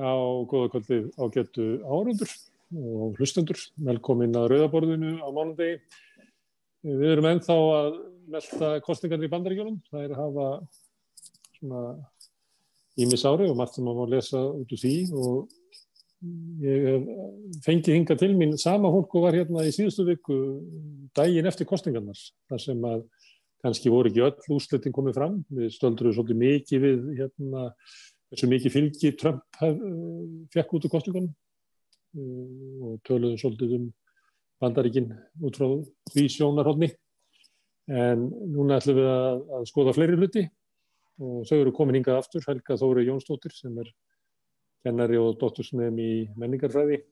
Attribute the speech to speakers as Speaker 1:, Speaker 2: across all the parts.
Speaker 1: á góða kvöldið ágættu árundur og hlustendur. Velkomin að Rauðaborðinu á mánundegi. Við erum ennþá að melda kostningarnir í bandaríkjónum. Það er að hafa svona ímis ári og margt sem maður má lesa út úr því og ég fengi hinga til mín sama hólku var hérna í síðustu viku daginn eftir kostningarnar þar sem að kannski voru ekki öll úsletting komið fram. Við stöldruðum svolítið mikið við hérna hversu mikið fylgi Trump fekk út úr kostningunum uh, og töluðum svolítið um bandaríkinn út frá því sjónarhóðni en núna ætlum við að, að skoða fleiri hluti og þau eru komin hingað aftur Helga Þóri Jónsdóttir sem er kennari og dóttursnefn í menningarfræði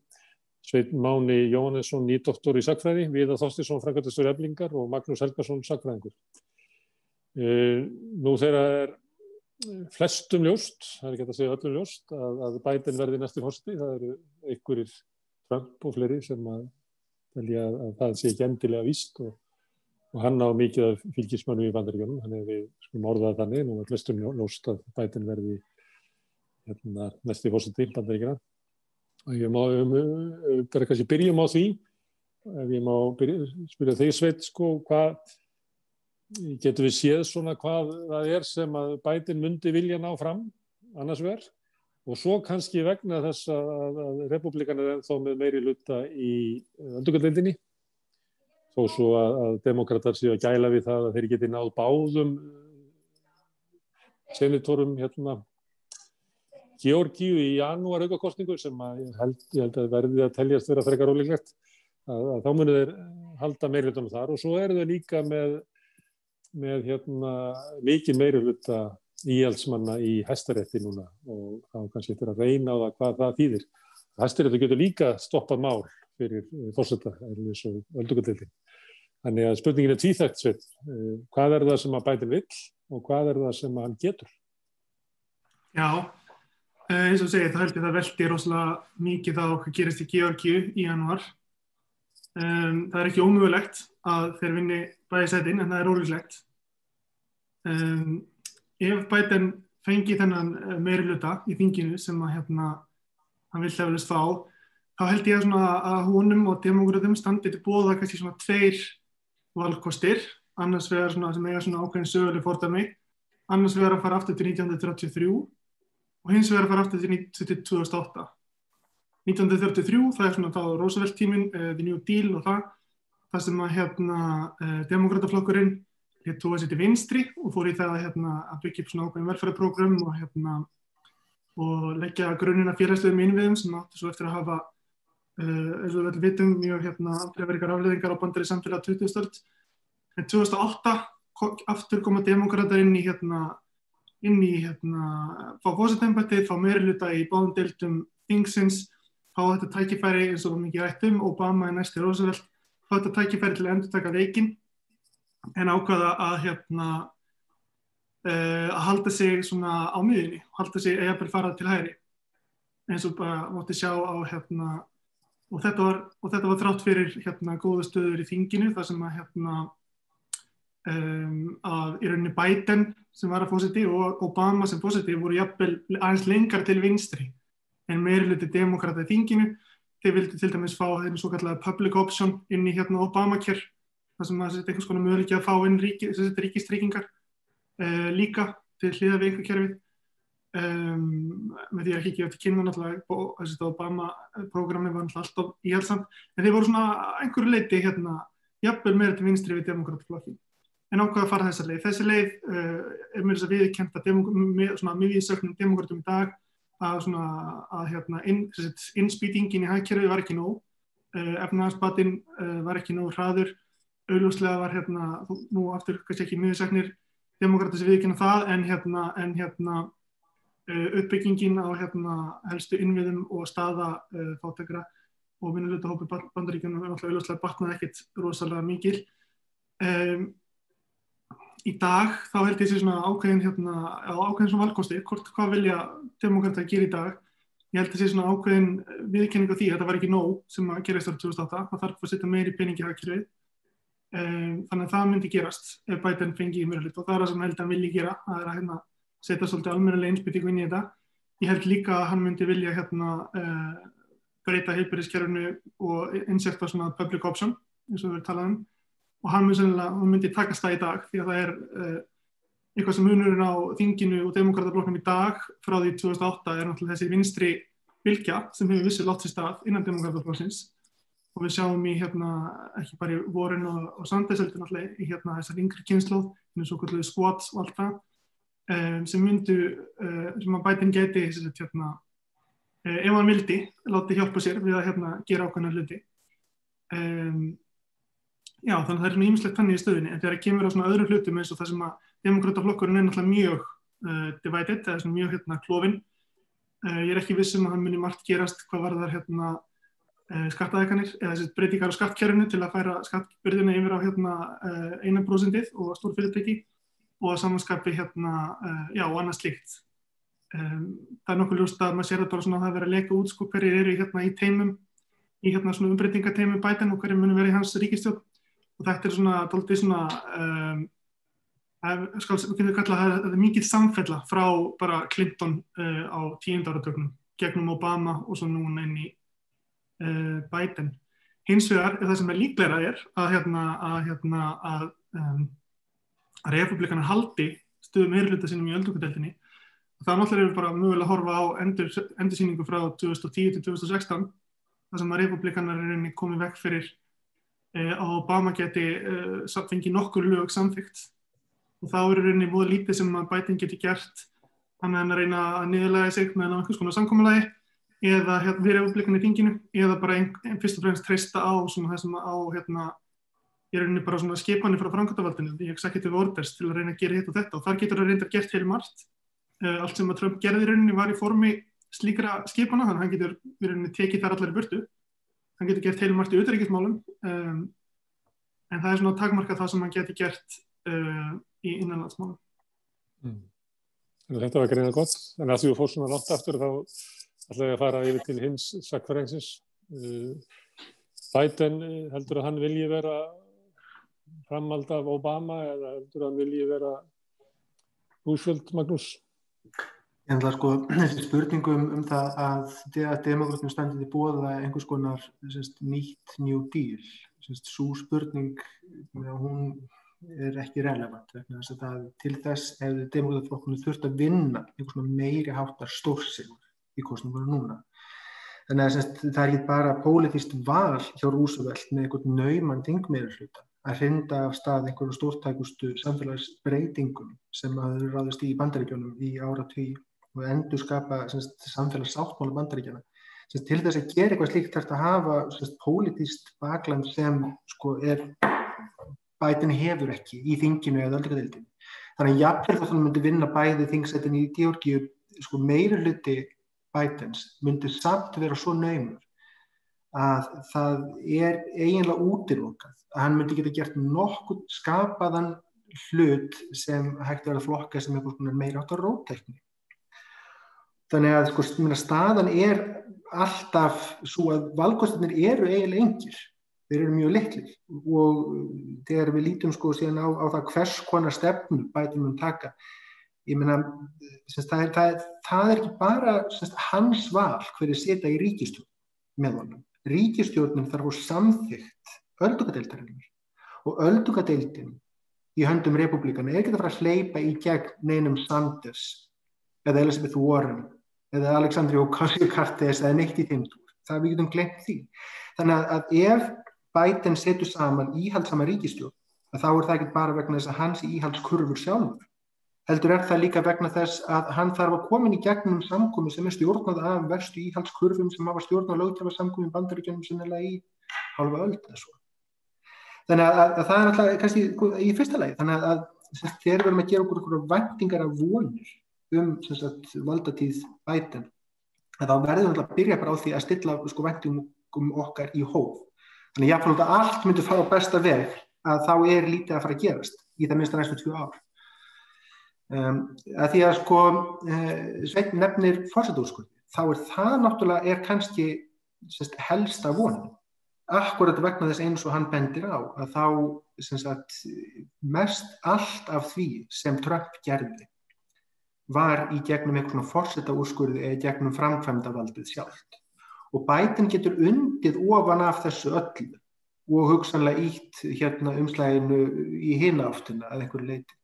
Speaker 1: Sveit Máni Jóhannesson nýdoktor í sakfræði Viða Þorstisson frangatistur eflingar og Magnús Helgarsson sakfræðingur uh, Nú þegar er flestum ljóst, það er ekki að segja öllum ljóst, að, að bætin verði næstu fórsti. Það eru einhverjir Trump og fleiri sem að, að, að það sé ekki endilega víst og, og hann á mikið af fylgismönu í bandaríkjónum. Þannig að við skulum orðað þannig, nú er flestum ljóst að bætin verði hérna, næstu fórsti í bandaríkjóna. Og ég má, um, um, bara kannski byrjum á því, ef ég má byrja, spyrja þegar sveit, sko, hvað getur við séð svona hvað það er sem að bætin myndi vilja ná fram annars verð og svo kannski vegna þess að, að republikan er ennþá með meiri luta í öndugaldildinni þó svo að, að demokrater séu að gæla við það að þeir geti náð báðum senatorum hérna Georgíu í janúar aukakostningu sem ég held, ég held að verði að teljast vera frekar ólíklegt að, að þá munir þeir halda meiri lutum þar. Og svo eru þau líka með með hérna, mikið meiri hluta íhaldsmanna í hæstarétti núna og þá kannski eftir að reyna á það hvað það þýðir. Hæstarétti getur líka stoppað mál fyrir fórsetta eins og öldugaldildin. Þannig að spurningin er tvíþægt sveit. Hvað er það sem að bæti vill og hvað er það sem að hann getur?
Speaker 2: Já, eins og segið það held ég það veldi rosalega mikið þá hvað gerist í Georgiu í januar. Um, það er ekki ómögulegt að þeir vinni bæði setinn en það er ólíklegt. Um, ef Biden fengi þennan uh, meiri luta í þinginu sem að hérna hann vil hefðist fá, þá held ég að, að húnum og demokrátum standi til bóða kannski svona tveir valkostir, annars vegar svona sem eiga svona ákveðin söguleg fordami, annars vegar að fara aftur til 1933 og hins vegar að fara aftur til 2008. 1933, það er svona þá Roosevelt tímin, uh, The New Deal og það, það sem að hérna uh, demokrataflokkurinn hér tóða sér til vinstri og fór í það að, hérna, að byggja upp svona ákveðin velferðarprogram og hérna og leggja grunnina félagslegum innviðum sem áttu svo eftir að hafa uh, eins og við vel vitum mjög hérna aflegaríkar afleðingar á bandari samfélag 20. stöld. En 2008 aftur koma demokrata inn í hérna inn í hérna fá fósitembætti, fá meiri luta í báðum deltum þingsins fá þetta tækifæri eins og mikið rættum, Obama er næsti Roosevelt, þetta tækifæri til að endur taka leikin en ákvaða að hérna uh, að halda sig svona á miðinni, halda sig eða bara fara til hæri eins og bara mótti sjá á hérna og þetta var, og þetta var þrátt fyrir hérna góða stöður í þinginu þar sem að hérna um, að í rauninni Biden sem var að fósiti og Obama sem fósiti voru jafnvel aðeins lengar til vinstri en meiri hluti demokrata í þinginu. Þeir vildi til dæmis fá þeim svo kallega public option inn í hérna Obamacare, þar sem það setja einhvers konar möguleiki að fá inn ríki, ríkistryggingar uh, líka til hliða við einhver kerfið. Um, með því að ekki gefa til kynna náttúrulega Obama-programmi var náttúrulega alltaf íhaldsamt, en þeir voru svona einhverju leiti hérna, jafnvel meira til vinstri við demokrataflokkin. En ákvaða að fara þessa leið. Þessi leið uh, er mér þess að viðkjönda miðvísöknum demokratum í dag að, að hérna, inn, innspýtingin í hækkerfi var ekki nóg, uh, efnahagsbatinn uh, var ekki nóg hraður, auðvuslega var hérna, nú aftur kannski ekki miðursaknir demokratis viðkynna það en hérna, en hérna uh, uppbyggingin á hérna helstu innviðum og staða fátekra og vinnulegta hópi bandaríkjum er alltaf auðvuslega batnað ekkert rosalega mikil. Um, í dag þá held ég sér svona ákveðin hérna, ákveðin svona valkosti, hvort hvað vilja demokrata að gera í dag? Ég held að sér svona ákveðin viðkenning á því þetta var ekki nóg sem að gerast ára 2008 það þarf að setja meiri peningi hagkerfið. Um, þannig að það myndi gerast ef Biden fengi í mjög hlut og það er það sem held að vilji gera það er að hérna, setja svolítið almennilega einsbyttingu inn í þetta. Ég held líka að hann myndi vilja hérna uh, breyta heilbyrðiskerfinu og insekta svona public option eins og við erum talað um og hann myndi, myndi takast það í dag því að það er uh, eitthvað sem munurinn á þinginu og demokratablokknum í dag frá því 2008 er náttúrulega þessi vinstri vilkja sem hefur vissið látt sér stað innan demokratablokkins og við sjáum í hérna ekki bara í vorin og, og sandæseldu náttúrulega í hérna þessar yngri kynnslóð eins og okkur squats og allt það um, sem myndu uh, sem að bætin geti hérna, uh, ef hann vildi láti hjálpa sér við að hérna, gera ákvæmlega hluti. Um, já þannig að það er svona ímislegt þannig í stöðinni en þegar það kemur á svona öðrum hlutum eins og það sem að demokrataflokkurinn er náttúrulega mjög uh, divided, það er svona mjög hérna klófin ég er ekki vissum að það muni margt gerast hvað var þar hérna skattaðekanir eða þessi breytingar á skattkjörinu til að færa skattbyrðina yfir á hérna eina prosentið og stór fyrirtæki og að samanskapi hérna, uh, já, og annað slíkt. Um, það er nokkuð ljúst að maður sér það bara svona að það verður að leka út sko hverjir eru hérna í teimum, í hérna svona umbreytingateimum bæten og hverjir munum verið í hans ríkistjón og þetta er svona, doldið svona, um, skal það, er mikið samfella frá bara Clinton uh, á tíundáratöknum gegnum Obama og svo núna inn í uh, bæten. Hins vegar það sem er líklega er að hérna að hérna að um, að republikanar haldi stuðum meirluta sinum í öldungadeldinni og það náttúrulega er bara mögulega að horfa á endur, endursýningu frá 2010 til 2016 þar sem að republikanar er komið vekk fyrir að Obama geti eh, fengið nokkur lög samþygt og þá eru einni búið lítið sem að bæting geti gert. Hann er að reyna að niðurlega sig með einhvers konar samkómalagi eða hérna, við republikanar í þinginu eða bara einn ein, fyrst og fremst treysta á svona, þessum á hérna ég er rauninni bara svona skipanir frá framkvæmtavaldinu því executive orders til að reyna að gera hitt og þetta. Og þar getur það reyndar gert heil margt. Uh, allt sem að Trump gerði rauninni var í formi slíkra skipana þannig að hann getur rauninni tekið þar allar í burtu hann getur gert heil margt í auðvækismálum um, en það er svona takmarka það sem hann getur gert uh, í innanlandsmálum
Speaker 1: mm. Þetta var greina gott en að því þú fór svona nátt aftur þá ætlaði ég að fara yfir til hins sakfærengsins uh, Biden heldur að hann vilji vera framald af Obama eða heldur hann vilji vera Roosevelt Magnús?
Speaker 3: Ég ætla sko þessi spurningum um það að, að demokrátum standið í bóða einhvers konar sérst, nýtt New Deal. Svo spurning hún er ekki relevant að það, til þess hefur demokrátumflokkunum þurft að vinna einhvers meiri háttar stórsigur í kostningunum núna. Þannig að sérst, það er ekki bara pólitíst val hjá Roosevelt með einhvern nauman dingmeður hluta að hrinda af stað einhverju stórtækustu samfélagsbreytingum sem hafður ráðist í bandaríkjónum í ára tví og endur skapa samfélagsáttmála bandaríkjana. Sest, til þess að gera eitthvað slíkt þarf að hafa sest, pólitíst bakland sem sko, er, bætin hefur ekki í þinginu eða öllradeildinu. Þannig að jafnveg þá myndi vinna bæði þingsetin í Georgíu sko, meira hluti bætins myndi samt vera svo naumur að það er eiginlega útilokað að hann myndi geta gert nokkuð skapaðan hlut sem hægt að flokka sem er meira átt á rótækni. Þannig að sko, staðan er alltaf svo að valkostinir eru eiginlega engir. Þeir eru mjög litlir og þegar við lítum sko síðan á, á það hvers konar stefnum bætum um taka, ég meina það er, það, það er ekki bara semst, hans val hverju setja í ríkistjórn með honum ríkistjórnum þarf á samþygt öldungadeildarinnar og öldungadeildin í höndum republikana er ekki að fara að hleypa í gegn neinum Sanders eða Elizabeth Warren eða Alexandri Ocasio-Cortez eða neitt í þeim túr, það við getum glemt því þannig að, ef Biden setur saman íhaldsama ríkistjórn þá er það ekki bara vegna þess að hans íhaldskurfur sjálfur heldur er það líka vegna þess að hann þarf að koma í gegnum samkomi sem er stjórnað af verstu íhaldskurfum sem hafa stjórnað lögtjáfa samkomi í bandaríkjunum sinnilega í halva öll. Þannig að, að, að það er alltaf kannski í fyrsta lagi, þannig að, að þegar við erum að gera okkur okkur vendingar af vonir um sagt, valdatíð bæten, þá verðum við að byrja bara á því að stilla sko, vendingum okkar í hóf. Þannig að allt myndi fara á besta veg að þá er lítið að fara að gerast í það minnst að næstu tjú ár. Um, að því að sko uh, Svein nefnir fórsetúrskurði þá er það náttúrulega er kannski sérst, helsta vonin akkurat vegna þess eins og hann bendir á að þá sagt, mest allt af því sem Trump gerði var í gegnum einhvern fórseta úrskurði eða gegnum framkvæmda valdið sjálft. Og bætin getur undið ofan af þessu öllu og hugsanlega ítt hérna umslæginu í hina áttuna að einhverju leiti.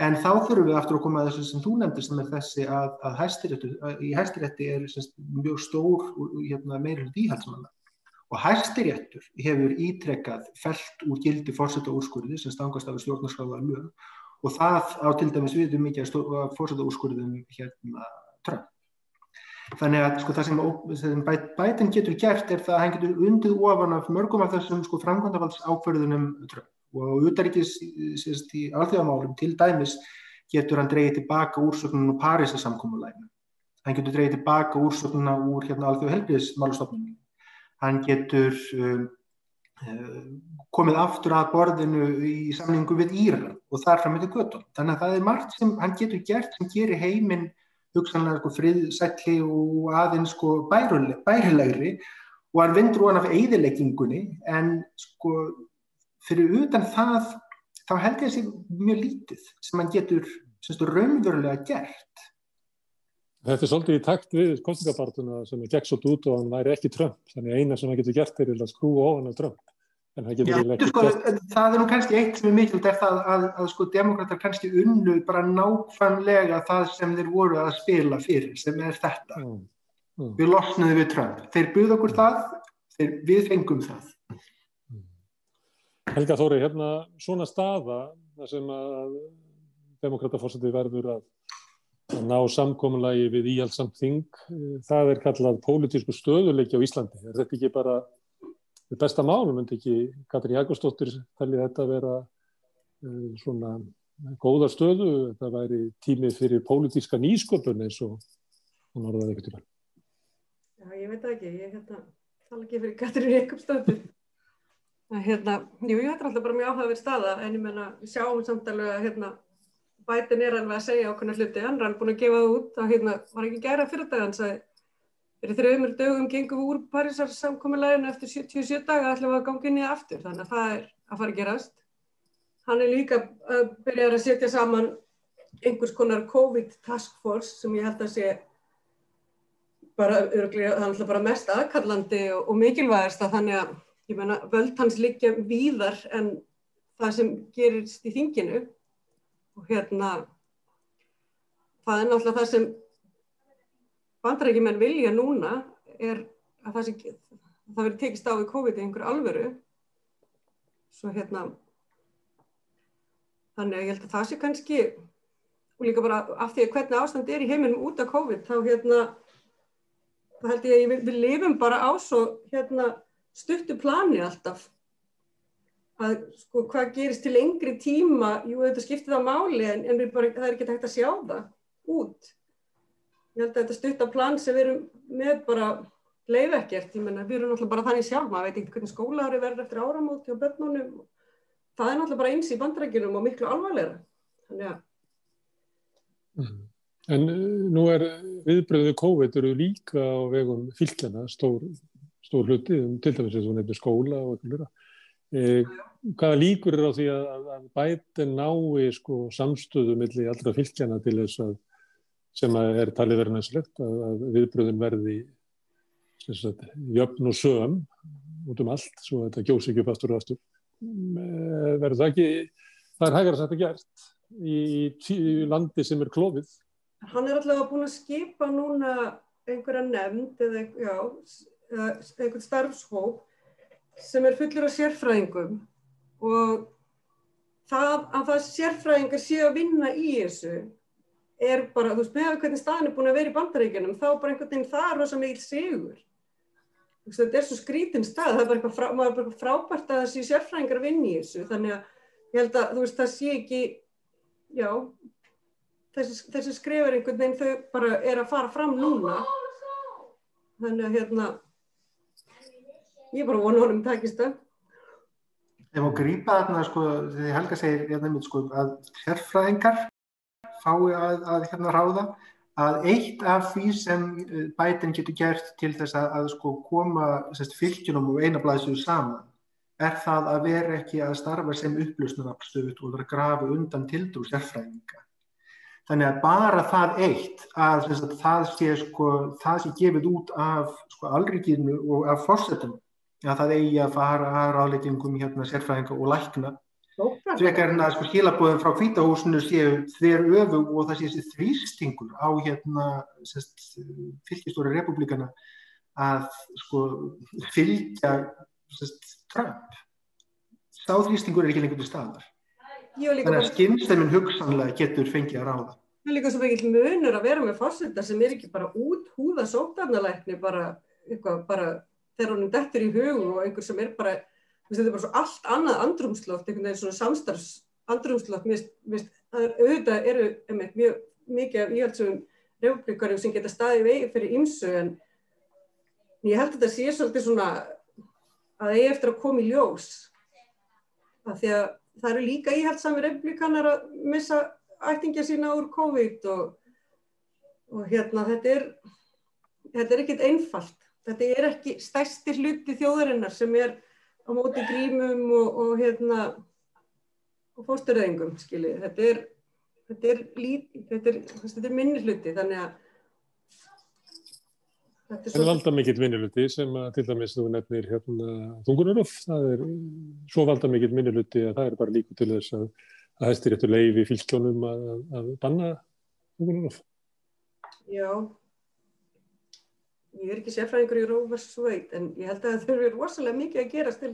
Speaker 3: En þá þurfum við aftur að koma að þessu sem þú nefndir sem er þessi að, að hæstiréttu, í hæstirétti er semst, mjög stór hérna, meirinn íhaldsmanna og hæstiréttur hefur ítrekkað felt úr gildi fórseta úrskurði sem stangast af stjórnarskráðar lög og það á til dæmis við um mikið að fórseta úrskurðum hérna trönd. Þannig að sko, það sem, sem bætin getur gert er það að hann getur undið ofan af mörgum af þessum sko, framkvæmdavalds ákverðunum trönd og utaríkis í alþjóðamálum til dæmis getur hann dreyið tilbaka úrsöknunum úr Parísasamkómulæginu. Hann getur dreyið tilbaka úrsöknuna úr hérna, alþjóð helbriðismálustofnunum. Hann getur um, komið aftur að borðinu í samlingu við Íran og þar fram með til göttum. Þannig að það er margt sem hann getur gert sem gerir heiminn hugsanlega sko, friðsætli og aðeins sko, bærilegri og hann vindur hann af eigðileggingunni en sko fyrir utan það þá held ég að sé mjög lítið sem hann getur raunverulega gert.
Speaker 1: Þetta er svolítið í takt við kostningabartuna sem er gegn svolítið út og hann væri ekki Trump. Þannig að eina sem hann getur gert er að skrúa ofan af Trump.
Speaker 3: Já, sko, það er nú kannski eitt sem er mikilvægt er það að, að sko demokrætar kannski unnu bara nákvæmlega það sem þeir voru að spila fyrir sem er þetta. Mm. Mm. Við losnaðum við Trump. Þeir buð okkur það, þeir, við fengum það.
Speaker 1: Helga Þóri, hérna svona staða sem að demokratafórsætti verður að, að ná samkominlagi við íhaldsamt þing, það er kallað pólitísku stöðuleiki á Íslandi. Er þetta ekki bara besta málum, myndi ekki Katrín Jakobsdóttir tellið þetta að vera uh, svona góða stöðu, þetta væri tímið fyrir pólitíska nýsköpun eins og hún orðaði eitthvað tíma.
Speaker 4: Já, ég veit ekki, ég hérna, tala ekki fyrir Katrín Jakobsdóttir. Hérna, jú, þetta er alltaf bara mjög áhugaverð staða en ég menna, sjáum samt alveg að hérna, bætin er alveg að segja ákveðna hluti, hann er alveg búin að gefa það út. Að hérna, var ekki gæra fyrir dag, hann sagði fyrir þrjöfumur dögum gengum við úr Parísar samkominlæginu eftir 77 daga ætlum við að gangi niður aftur, þannig að það er að fara að gerast. Hann er líka að byrja að setja saman einhvers konar COVID task force sem ég held að sé bara, örglega, það er alltaf bara mest aðkallandi og, og mikilvægast að þannig að ég menna völd hans liggja víðar en það sem gerist í þinginu og hérna það er náttúrulega það sem bandrækjumenn vilja núna er að það, sem, það verið tekist á í COVID í einhver alvöru. Svo hérna þannig að ég held að það sé kannski og líka bara af því að hvernig ástand er í heiminum út af COVID þá hérna þá held ég að við, við lifum bara á svo hérna stuttu plani alltaf að sko hvað gerist til lengri tíma, jú þetta skiptir það máli en, en bara, það er ekki hægt að sjá það út. Ég held að þetta stuttaplan sem við erum með bara leið ekkert, ég menna við erum náttúrulega bara þannig sjálf, maður veit ekki hvernig skólaður verður eftir áramóti og börnunum. Það er náttúrulega bara eins í bandrækjunum og miklu alvarleira þannig að
Speaker 1: mm. En uh, nú er viðbröðu COVID eru líka á vegum fylgjana stór stór hluti, um, til dæmis eins og nefnir skóla og eitthvað e, hvaða líkur er á því að, að bætin nái sko, samstöðu millir allra fylgjana til þess að sem að er talið verið næslegt að, að viðbröðin verði sagt, jöfn og sögum út um allt, svo þetta gjósi ekki upp aftur og aftur. E, verður það ekki það er hægara sætt að gert í, í landi sem er klófið
Speaker 4: Hann er alltaf búin að skipa núna einhverja nefnd eða einhvern starfshóp sem er fullur af sérfræðingum og það að það sérfræðingar séu að vinna í þessu er bara, þú veist, með hvernig staðin er búin að vera í bandaríkjunum, þá bara einhvern veginn það er rosa mikil sigur. Þetta er svo skrítin stað, það er bara eitthvað, frá, bara eitthvað frábært að þessi sérfræðingar vinni í þessu, þannig að ég held að þú veist, það sé ekki já þessi, þessi skrifur einhvern veginn þau bara er að fara fram núna. Þannig að hérna ég bara vonu honum takist það
Speaker 3: Ef að grýpa þarna sko, þegar Helga segir hérna, sko, að sérfræðingar fái að, að hérna ráða að eitt af því sem eh, bætin getur gert til þess að, að sko, koma fylgjunum og eina blæsuðu saman er það að vera ekki að starfa sem upplösnarafstöðut og vera að grafa undan tildrú sérfræðinga. Þannig að bara það eitt að, að það, sé, sko, það sé gefið út af sko, alríkinu og af fórsetum að það eigi að fara að ráðleggingum hérna sérfræðinga og lækna. Frekar en að sko skilabóðum frá kvítahúsinu séu þver öfu og það sé þessi þrýstingur á hérna fylgjastóri republikana að sko fylgja sest, Trump. Sá þrýstingur er ekki lengur til staðar. Þannig að skynstæmin hugsanlega getur fengið að ráða.
Speaker 4: Það er líka svo mikið munur að vera með fórsetta sem er ekki bara út húða sótarnalækni bara, eitthvað, bara þegar honum dettur í hug og einhver sem er bara, þetta er bara svo allt annað andrumslótt, einhvern veginn svona samstarfs andrumslótt, það er auðvitað eru einmitt, mjög mikið af íhaldsum republikarum sem geta staðið vegi fyrir ymsu en ég held að þetta sé svolítið svona að það er eftir að koma í ljós að því að það eru líka íhaldsami republikanar að missa ættingja sína úr COVID og, og hérna þetta er, þetta er ekkit einfalt. Þetta er ekki stærsti hluti þjóðarinnar sem er á móti grímum og, og hérna og fórsturðingum, skiljið. Þetta er, þetta er, þetta er, þetta er minni hluti, þannig að
Speaker 1: Það er valda mikill vinniluti sem að til dæmis þú nefnir hérna þungunarof, það er svo valda mikill vinniluti að það er bara líku til þess að að hæstir eftir leiði fylgjónum að, að banna þungunarof?
Speaker 4: Já, ég er ekki sérfræðingur í Rófars sveit en ég held að það þurfi rosalega mikið að gera til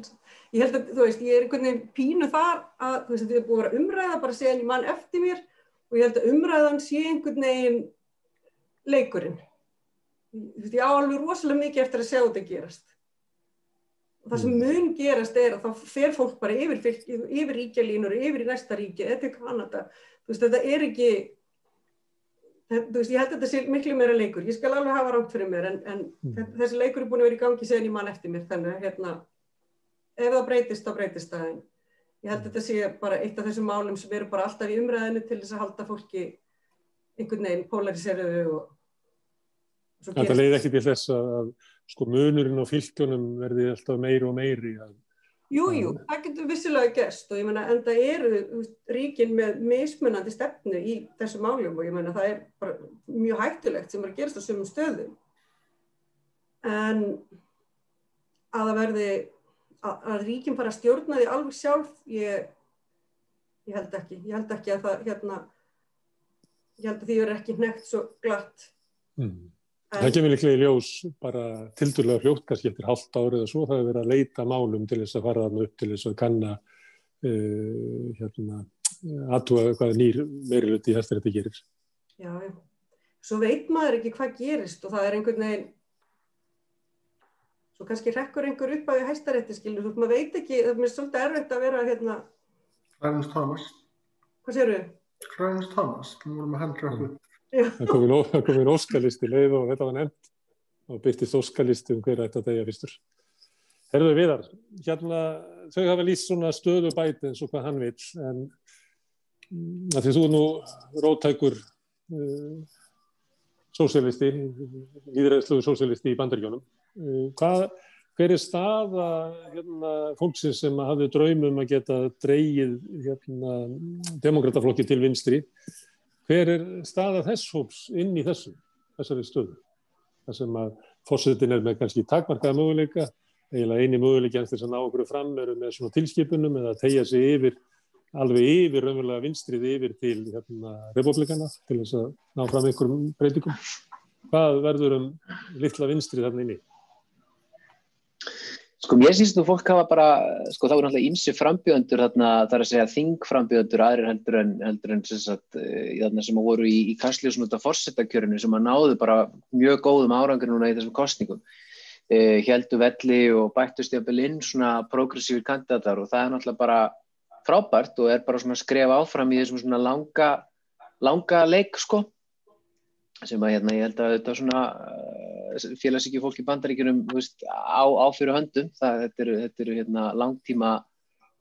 Speaker 4: ég held að, þú veist, ég er einhvern veginn pínu þar að, þú veist, þetta er búið að vera umræða bara segja henni mann eftir mér og ég held að umræðan sé einhvern veginn leikurinn. Þú veist, ég á alveg rosalega mikið eftir að sjá þetta gerast. Og það sem mm. mun gerast er að þá fer fólk bara yfir, yfir ríkjalínur, yfir í næsta ríki, þetta er Kanada, þú veist þetta er ekki, þú veist ég held að þetta sé miklu meira leikur, ég skal alveg hafa rámt fyrir mér en, en mm. þessi leikur er búin að vera í gangi segni mann eftir mér þannig að hérna, ef það breytist þá breytist það en ég held að þetta sé bara eitt af þessum málum sem eru bara alltaf í umræðinu til þess að halda fólki einhvern veginn polariseruðu og
Speaker 1: Þetta leiði ekki til þess að sko munurinn á fylgjónum verði alltaf meiri og meiri að
Speaker 4: Jújú, jú, það getur vissilega gæst og ég menna en það eru ríkin með mismunandi stefnu í þessu máljum og ég menna það er mjög hættulegt sem er að gerast á sömum stöðum. En að það verði að, að ríkin bara stjórna því alveg sjálf ég, ég held ekki ég held ekki að það hérna ég held að því verður ekki nekt svo glatt.
Speaker 1: Mm. Það kemur líklega í ljós bara tildurlega hljótt kannski eftir halvt árið og svo það hefur verið að leita málum til þess að fara þarna upp til þess að kanna uh, hérna, aðtúa hvað nýr meiriluti í hættir þetta gerir.
Speaker 4: Já, já. Svo veit maður ekki hvað gerist og það er einhvern veginn svo kannski rekkur einhver upp á því hæstarétti skilur, þú maður veit ekki, það er svolítið erfitt að vera hérna
Speaker 3: Clarence Thomas
Speaker 4: Hvað séru?
Speaker 3: Clarence Thomas, þú vorum að handla okkur
Speaker 1: það kom inn óskalisti leið og þetta var nefnt. Og byrtist óskalisti um hverja þetta degja fyrstur. Herðu viðar, hérna þau hafa líst svona stöðu bæti eins og hvað hann vil en því þú nú rótækur uh, sósialisti, íðræðsluðu sósialisti í bandaríkjónum, uh, hvað hver er staða hérna, fólksins sem hafði draumum að geta dreyið hérna, demokrataflokki til vinstri hver er staða þess hóps inn í þessu, þessari stöðu þar sem að fórsetin er með kannski takmarkaða möguleika eiginlega eini möguleiki en þess að ná okkur fram eru með svona tilskipunum eða tegja sig yfir alveg yfir raunverulega vinstrið yfir til hérna, republikana til þess að ná fram einhverjum breytingum hvað verður um litla vinstrið þarna inni?
Speaker 5: Sko mér syns þú fólk hafa bara, sko það voru náttúrulega ímsi frambjöðundur þarna, það er að segja þingframbjöðundur aðrir heldur en, heldur en sagt, í þarna sem voru í, í kastljósum út af fórsettakjörinu sem að náðu bara mjög góðum árangur núna í þessum kostningum. Eh, Hjeldu Velli og Bættu Stjafnbelinn svona progressífur kandidatar og það er náttúrulega bara frábært og er bara svona skref áfram í þessum svona langa, langa leik sko sem að hérna ég held að þetta svona félagsíki fólk í bandaríkjunum veist, á, á fyrir höndum. Það, þetta eru, þetta eru hérna, langtíma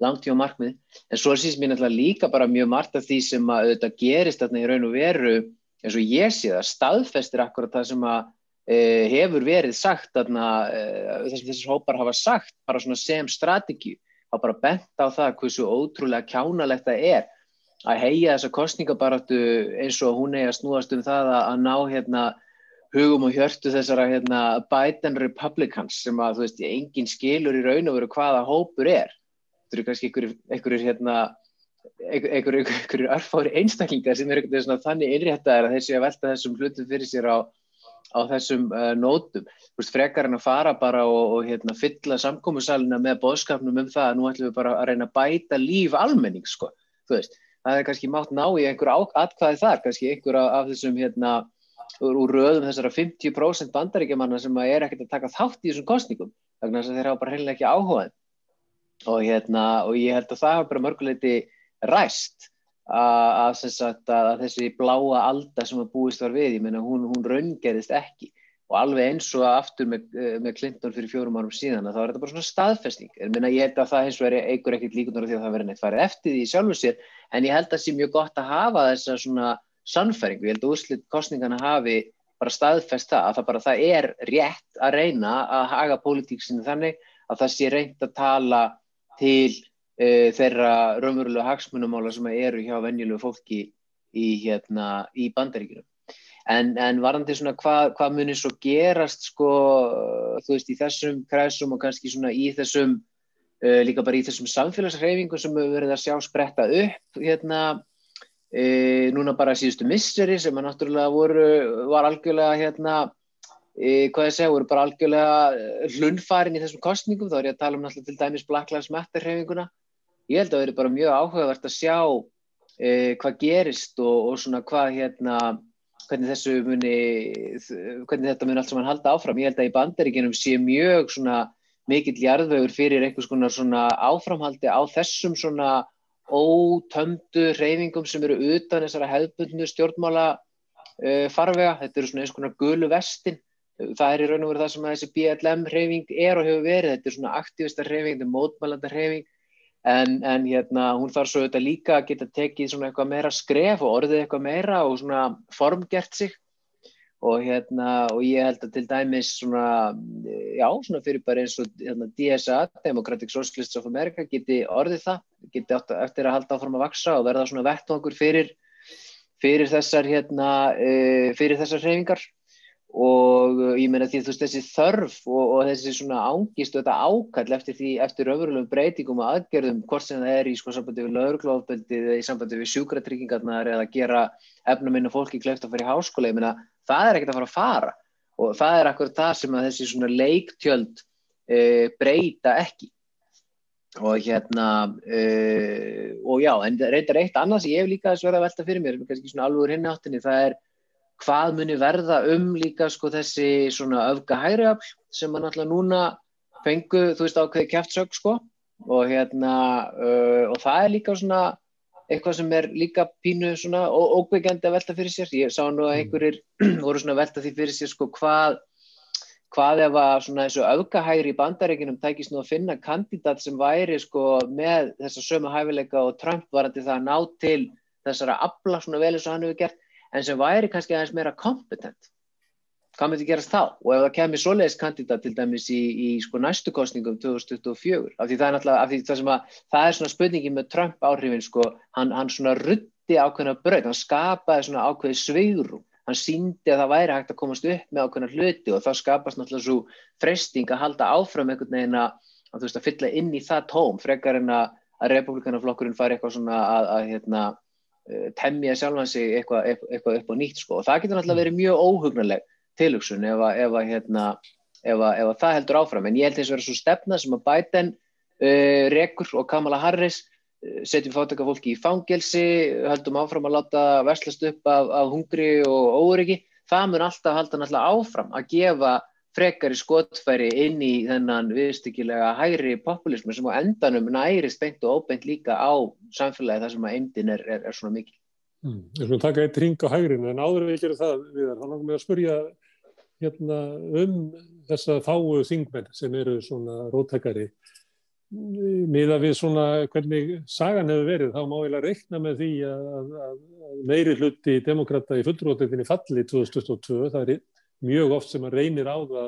Speaker 5: langtíma markmið. En svo sést mér náttúrulega líka bara mjög margt af því sem að þetta gerist þarna í raun og veru eins og ég sé það staðfestir akkurat það sem að e, hefur verið sagt þarna e, þess að þessar hópar hafa sagt bara svona sem strategi. Hafa bara bent á það hversu ótrúlega kjánalegt það er að heia þessa kostningabaratu eins og hún að snúast um það að, að ná hérna hugum og hjörtu þessara hérna, Biden Republicans sem að veist, engin skilur í raun og veru hvaða hópur er. Þetta eru kannski einhverjir hérna, örfári einstaklingar sem eru þannig innréttaðir að þessi að velta þessum hlutum fyrir sér á, á þessum uh, nótum. Veist, frekar en að fara bara og, og hérna, fylla samkómusalina með bóðskapnum um það að nú ætlum við bara að reyna að bæta líf almenning, sko. Þú veist, það er kannski mátt ná í einhver atkvæði þar, kannski einhver af, þessum hérna úr röðum þessara 50% bandaríkjamanna sem er ekkert að taka þátt í þessum kostningum þannig að þeir hafa bara heimlega ekki áhugað og, hérna, og ég held að það hafa bara mörguleiti ræst að, að, að þessi bláa alda sem að búist var við, ég menna hún, hún raungerist ekki og alveg eins og aftur með, með Clinton fyrir fjórum árum síðan þá er þetta bara svona staðfesting ég, menna, ég held að það eins og er eigur ekkert líkunar því að það verður neitt farið eftir því sjálfur sér en ég held að það sé mjög gott að hafa þessa svona sannfæringu, ég held að úrslit kostningana hafi bara staðfest það að það bara það er rétt að reyna að haga pólitíksinu þannig að það sé reynd að tala til uh, þeirra raunverulega hagsmunumála sem eru hjá venjulegu fólki í, hérna, í bandaríkinu. En, en varandi svona hvað hva munir svo gerast sko, þú veist, í þessum kræsum og kannski svona í þessum, uh, líka bara í þessum samfélagsreifingum sem við verðum að sjá spretta upp hérna E, núna bara síðustu misseri sem að náttúrulega voru, var algjörlega hérna, e, hvað ég segja, voru bara algjörlega hlunfarin í þessum kostningum, þá er ég að tala um náttúrulega til dæmis Black Lives Matter hreyfinguna. Ég held að það veri bara mjög áhugavert að sjá hvað gerist og, og svona hvað hérna, hvernig þessu muni, hvernig þetta muni allt sem hann halda áfram. Ég held að í bandaríkinum sé mjög svona mikill jarðvegur fyrir einhvers konar svona áframhaldi á þessum svona ótömdu reyfingum sem eru utan þessara hefðbundnu stjórnmála uh, farvega, þetta eru svona eins konar gulu vestin, það er í raun og veru það sem þessi BLM reyfing er og hefur verið. Þetta er svona aktivista reyfing, þetta er mótmælanda reyfing en, en hérna hún þarf svo þetta líka að geta tekið svona eitthvað meira skref og orðið eitthvað meira og svona formgert sig. Og hérna og ég held að til dæmis svona, já, svona fyrir bara eins og hérna, DSA, Democratic Socialists of America geti orðið það, geti eftir að halda áfram að vaksa og verða svona vettvangur fyrir, fyrir þessar hérna, e, fyrir þessar hreyfingar og ég meina því þú veist þessi þörf og, og þessi svona ángist og þetta ákall eftir því, eftir öfurlegum breytingum og aðgerðum, hvort sem það er í sko sambandi við lauruglófbeldi eða í sambandi við sjúkratryggingarnar eða gera efnuminn og fólki kleift að fara í háskóla, ég meina það er ekkert að fara að fara. Og það er akkur það sem að þessi svona leiktjöld e, breyta ekki. Og hérna e, og já, en reyndar eitt annað sem ég hef líka að velta fyrir mér, kannski svona alveg hinn áttinni, það er hvað muni verða um líka sko þessi svona öfga hægri afl sem að náttúrulega núna fengu, þú veist ákveði kæftsög sko og hérna uh, og það er líka svona eitthvað sem er líka pínu svona óbyggjandi að velta fyrir sér. Ég sá nú að mm. einhverjir voru svona að velta því fyrir sér sko hvað, hvað ef að svona þessu öfgahægri í bandaríkinum tækist nú að finna kandidat sem væri sko með þessa sömu hæfileika og Trump varandi það að ná til þessara abla svona vel eins og hann hefur gert en sem væri kannski aðeins meira kompetent hvað myndi gerast þá? Og ef það kemur svoleiðis kandidat til dæmis í, í sko næstu kostningum 2024 af því það er náttúrulega, því það að það er svona spurningin með Trump áhrifin sko hann, hann svona rutti ákveðna bröð hann skapaði svona ákveði sveigrum hann síndi að það væri hægt að komast upp með ákveðna hluti og þá skapast náttúrulega svo freysting að halda áfram einhvern veginn að, að, veist, að fylla inn í það tóm frekar en að, republikanaflokkurinn fari eitthvað svona að hérna, temja sjálfan sig eitthvað, eitthvað upp á nýtt sko og það getur náttúrulega verið mjög óhugnarleg tilugsun ef að, ef að, hérna, ef að, ef að það heldur áfram. En ég held þess að vera svo stefna sem að Biden uh, rekur og Kamala Harris uh, setjum fátaka fólki í fangelsi, höldum áfram að láta verslast upp af, af hungri og óryggi. Það mun alltaf halda náttúrulega áfram að gefa frekari skotfæri inn í þennan viðstykkilega hægri populismu sem á endanum nærist beint og óbeint líka á samfélagi þar sem að endin er, er, er svona mikil.
Speaker 1: Mm. Ég skulle taka eitt ring á hægrin en áður við gerum það við þá langar við að spurja hérna, um þessa fáu þingmenn sem eru svona róttakari miða við svona hvernig sagan hefur verið, þá má ég að reikna með því að, að, að meiri hluti demokrata í fullrótetinni falli 2022, það er mjög oft sem að reynir á það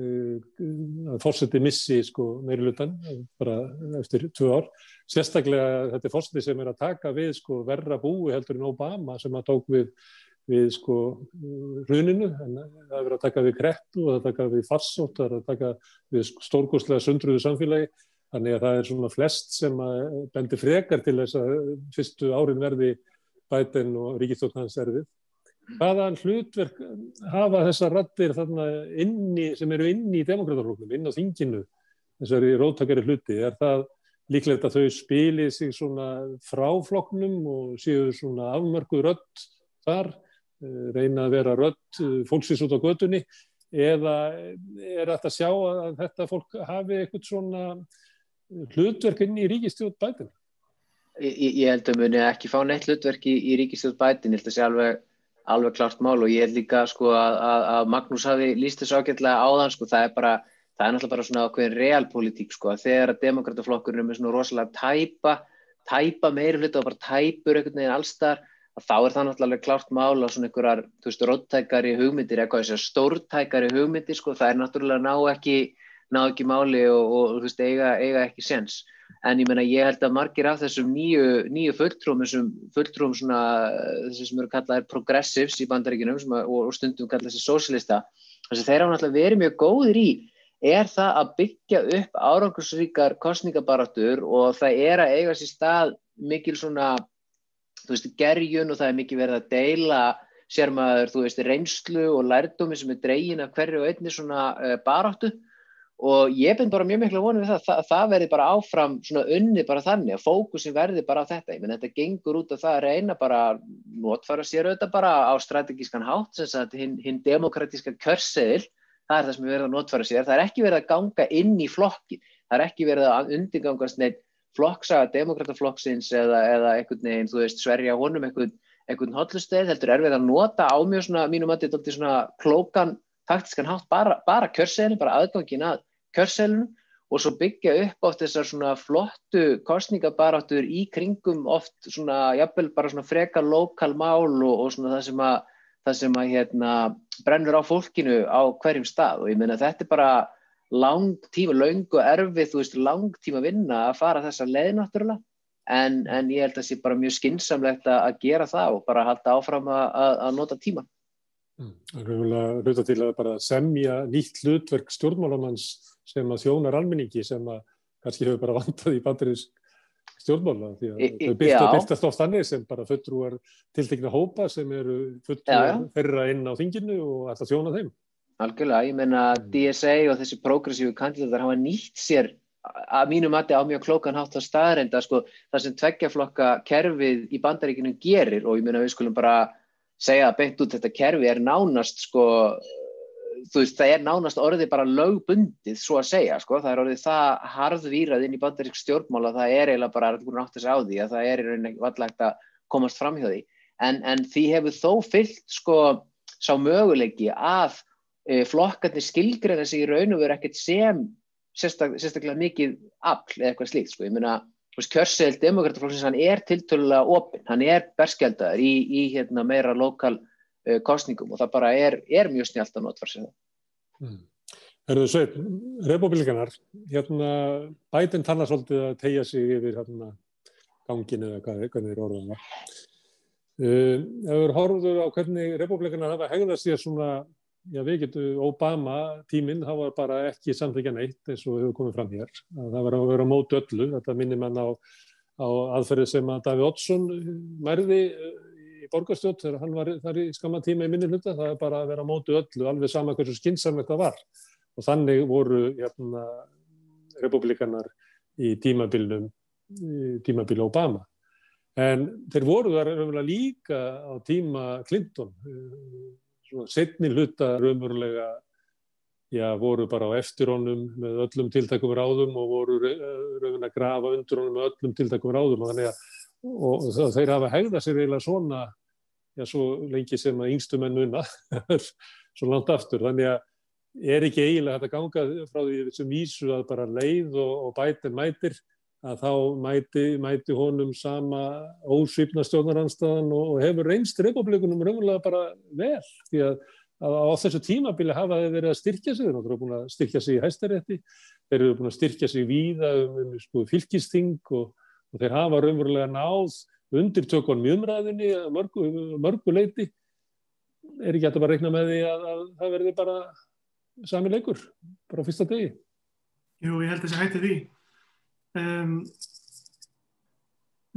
Speaker 1: að fórseti missi sko meirilutan bara eftir tvö ár. Sérstaklega þetta er fórseti sem er að taka við sko verra búi heldur en Obama sem að tók við, við sko hruninu. En það er verið að taka við kreppu og það að taka við farsótt, það er að taka við stórgóðslega sundruðu samfélagi. Þannig að það er svona flest sem bendir frekar til þess að fyrstu árin verði bæten og ríkistjótt hans erfið hvaðan hlutverk hafa þessar rattir inni, sem eru inni í demokratafloknum, inn á þinginu þessari róttakari hluti, er það líklegt að þau spili sig svona fráfloknum og séu svona afmörku rött þar, eh, reyna að vera rött eh, fólksins út á gödunni eða er þetta að sjá að þetta fólk hafi eitthvað svona hlutverk inn í ríkistjóð bætin?
Speaker 5: Ég, ég held að muni ekki fá neitt hlutverk í, í ríkistjóð bætin, ég held að sé alveg alveg klart mál og ég held líka sko að, að Magnús hafi líst þessu ágætlega áðan sko það er bara, það er náttúrulega bara svona okkur realpolitík sko að þegar að demokrataflokkurinn er með svona rosalega tæpa, tæpa meiri hluti og bara tæpur einhvern veginn allstar að þá er það náttúrulega klart mál á svona einhverjar, þú veist, róttækari hugmyndir eitthvað þess að stórtækari hugmyndir sko það er náttúrulega ná ekki, ná ekki máli og, og þú veist, eiga, eiga ekki sens en ég menna ég held að margir af þessum nýju, nýju fulltrúum, þessum fulltrúum svona þessi sem eru kallaðir progressives í bandaríkinum að, og stundum kallað þessi socialista þess að þeir hafa náttúrulega verið mjög góðir í er það að byggja upp árangursríkar kostningabarátur og það er að eiga sér stað mikil svona þú veist gerjun og það er mikil verið að deila sér maður þú veist reynslu og lærdómi sem er dregin af hverju og einni svona uh, baráttu og ég finn bara mjög miklu vonið við það að það verði bara áfram svona unni bara þannig að fókusin verði bara á þetta. Ég menn þetta gengur út af það að reyna bara notfara sér auðvitað bara á strategískan hátt sem að hinn hin demokratíska körseðil, það er það sem við verðum að notfara sér, það er ekki verið að ganga inn í flokki, það er ekki verið að undirgangast neitt flokksaga demokrataflokksins eða, eða einhvern veginn, þú veist, sverja honum einhvern, einhvern hotlusteð, heldur er við að nota á mjög svona, mínum að þetta er svona klókan, taktiskan hátt, bara, bara körseðin, bara aðgangin að kjörselunum og svo byggja upp oft þessar svona flottu kostningabaráttur í kringum oft svona, jafnvel bara svona freka lokal mál og, og svona það sem að, það sem að hérna, brennur á fólkinu á hverjum stað. Og ég meina þetta er bara lang tíma, laung og erfið, þú veist, lang tíma vinna að fara þessa leið náttúrulega. En, en ég held að það sé bara mjög skinsamlegt að gera það og bara halda áfram að, að nota tíma.
Speaker 1: Mm, það er umhverfulega hluta til að bara semja nýtt hlutverk stjórnmálamanns sem að þjónar almenningi sem að kannski hefur bara vantað í bandirins stjórnmála því að þau byrta, byrtast oft annir sem bara föttrúar tiltekna hópa sem eru föttrúar ferra inn á þinginu og alltaf þjóna þeim.
Speaker 5: Algjörlega, ég menna mm. DSA og þessi progressífu kandidatar hafa nýtt sér að mínu mati á mjög klókan hátt að staðrenda sko, það sem tveggjaflokka kerfið í bandaríkinu gerir og ég menna við skulum bara segja að beint út þetta kerfi er nánast sko þú veist, það er nánast orðið bara lögbundið, svo að segja, sko, það er orðið það harðvýrað inn í bandarík stjórnmála, það er eiginlega bara að átt þess að því að það er í rauninni vallagt að komast fram hjá því, en, en því hefur þó fyllt, sko, sá möguleiki að e, flokkarnir skilgreina sig í raun og veru ekkert sem sérstak, sérstaklega mikið afl eða eitthvað slíkt, sko, ég meina, kjörsel demokrataflokksins, hann er tiltölulega opinn, hann er berskjaldar í, í hérna, meira lokal kostningum og það bara er, er mjög snjált að notfara sig það.
Speaker 1: Mm. Erðu sveit, republikanar, hérna bætinn tannar svolítið að tegja sig yfir hérna ganginu eða hvað, hvernig er orðan það. Uh, ef við horfum á hvernig republikanar hafa hegðast sér svona, já við getum Obama tíminn, það var bara ekki samþykja neitt eins og hefur komið fram hér. Það var að vera mót öllu, þetta minnir mann á, á aðferði sem að Daví Oddsson mærði borgarstjórn þegar hann var þar í skamma tíma í minni hluta, það er bara að vera á mótu öllu, alveg sama hversu skynnsamlegt það var. Og þannig voru hérna, republikanar í tímabilnum, tímabil Obama. En þeir voru þar líka á tíma Clinton, setni hluta raunverulega já, voru bara á eftir honum með öllum tiltakum ráðum og voru raun að grafa undir honum með öllum tiltakum ráðum og þannig að og þeir hafa hegða sér eiginlega svona já, svo lengi sem að yngstu menn unna svo langt aftur, þannig að er ekki eiginlega hægt að ganga frá því sem vísu að bara leið og, og bætir mætir að þá mæti, mæti honum sama ósvipna stjórnaranstæðan og, og hefur reynst republikunum raunverulega bara vel. Því að að á þessu tímabili hafa þeir verið að styrkja sig, þeir eru búin að styrkja sig í hæstarétti, þeir eru búin að styrkja sig víða um, um sko, fylgisting og, og þeir hafa raunverulega náð undir tökunum í umræðinni mörgu, mörgu leiti er ekki hægt að bara reikna með því að, að það verði bara sami leikur, bara á fyrsta degi?
Speaker 2: Jú, ég held að það sé hætti því. Um,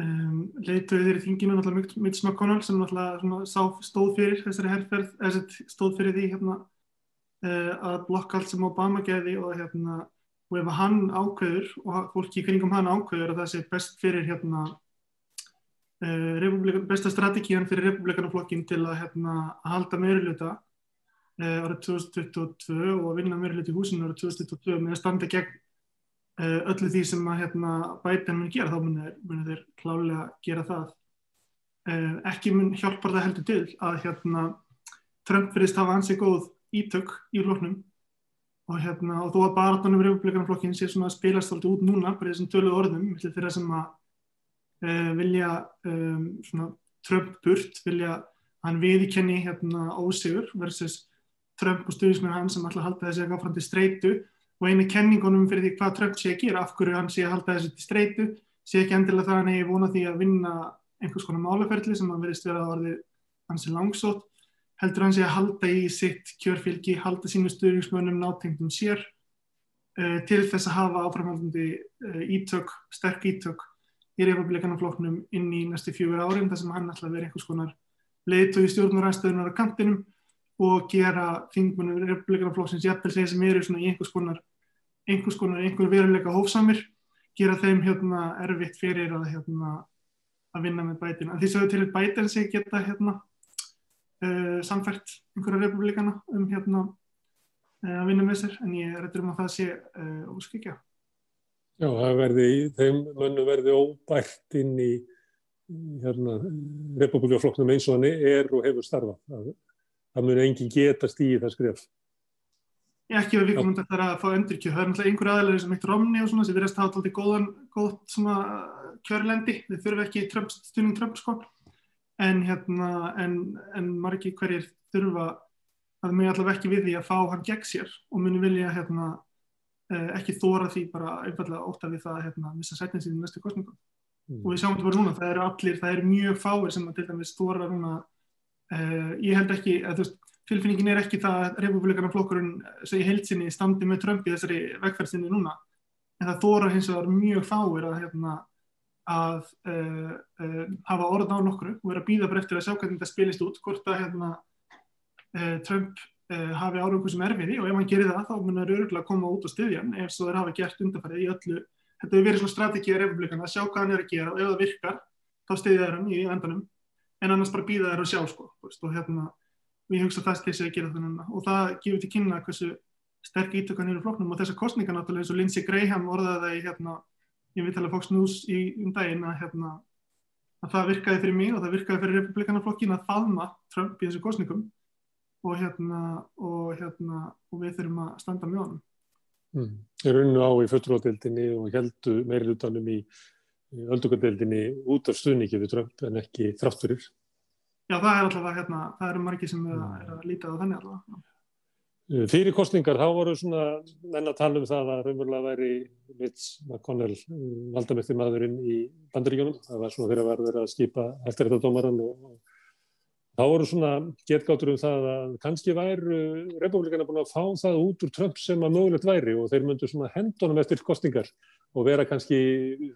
Speaker 2: um, leituði þeirri þinginu náttúrulega Mitch McConnell sem náttúrulega sá, stóð fyrir þessari herrferð, þessari stóð fyrir því hérna, uh, að blokka allt sem Obama geði og hérna og ef hann ákveður og fólki í kringum hann ákveður að það sé best fyrir hérna besta strategían fyrir republikanaflokkin til að hérna halda meiruluta uh, árið 2022 og að vinna meiruluti í húsinu árið 2022 með að standa gegn Uh, öllu því sem að hérna, Biden mun gera, þá mun þeir klálega gera það. Ekki mun hjálpar það heldur til að hérna, Trump verðist hafa ansið góð ítök í floknum og, hérna, og þó að barðanum republikanaflokkin sé svona spilast alltaf út núna, bara þessum tölu orðum, þeirra sem að vilja um, svona, Trump burt, vilja hann viðkenni hérna, ósigur versus Trump og stuðismenn hann sem alltaf halda þessi að til streitu og einu kenningunum fyrir því hvað Trump sé að gera, af hverju hann sé að halda þessu til streitu, sé ekki endilega það hann eigi vona því að vinna einhvers konar málaferðli sem hann verðist vera að orði hans er langsótt, heldur hann sé að halda í sitt kjörfylgi, halda sínu stuðningsmönnum nátengdum sér uh, til þess að hafa áframhaldandi uh, ítök, sterk ítök í republikanafloknum inn í næstu fjögur árin þar sem hann ætla að vera einhvers konar leiðtögi stjórnaræðstöðunar á kantinum og gera þingmunum republikanaflokksins jættil segja sem eru í einhvers konar einhvers konar einhver veruleika hófsamir gera þeim hérna erfitt fyrir að hérna að vinna með bætin. En því sögðu til að bætin sig geta hérna uh, samfært einhverja republikana um hérna uh, að vinna með sér en ég er um að það sé uh, óskikja.
Speaker 1: Já, það verði, þeim mönnu verði óbært inn í hérna republikaflokknum eins og hann er og hefur starfað. Það, það muni engin geta stíði það skref.
Speaker 2: Ekki að við komum þetta að fá endurkjöð, það er náttúrulega einhver aðlæri sem eitt Romney og svona sem verðast að hafa alltaf góðan, góðt svona kjörlendi, þið þurfum ekki Trump, stundum Trump sko, en hérna, en, en margi hverjir þurfa að mjög allavega ekki við því að fá hann gegn sér og muni vilja hérna ekki þóra því bara einfallega óta við það að hérna missa sætnin síðan í næstu kostningum. Mm. Og við sjáum þetta bara núna, það eru allir, það eru mjög fáir sem að til dæmis þóra núna, uh, ég held ekki, að þú veist, tilfinningin er ekki það að republikanaflokkurinn segi heilsinni standi með Trump í þessari vegferðsinni núna en það þóra hins vegar mjög fáir að, hérna, að uh, uh, hafa orð á nokkru og vera að býða bara eftir að sjá hvernig þetta spilist út hvort að hérna, Trump hafi árangu sem erfiði og ef hann gerir það þá munir öruglega að koma út og styðja hann ef svo þeir hafa gert undarfærið í öllu. Þetta hefur verið svona strategið republikana að sjá hvað hann er að gera og ef það virkar þá styðja þeir hann í endanum. En annars bara býða þeir að sjá sko, og hérna og ég hugsa að það styrsi að gera núna. Og það gefur til kynna hversu sterk ítökan eru floknum og þessar kostningar náttúrulega eins og Lindsey Graham orðaði hérna, ég veit alveg Fox News í um daginn að, hérna, að það virkaði fyrir mig og það virkaði fyrir republikanaflokkin að faðma Trump í þessu kostningum og hérna og hérna og við þurfum að standa með honum
Speaker 1: mm. Þeir unnu á í fötturótildinni og heldu meirilutanum í öldungadeildinni út af stuðningi við Trump en ekki þrátturir
Speaker 2: Já, það er alltaf að hérna, það eru margi sem er að, er að líta á þannig alltaf.
Speaker 1: Eh, fyrir kostningar, þá voru svona menn að tala um það að raunverulega væri Mitch McConnell eh, valdamöktir maðurinn í bandaríkjónum. Það var svona fyrir að verða að skipa eftir þetta dómaran og þá voru svona getgáttur um það að kannski væru republikana búin að fá það út úr Trump sem að mögulegt væri og þeir myndu svona hendunum eftir kostningar og vera kannski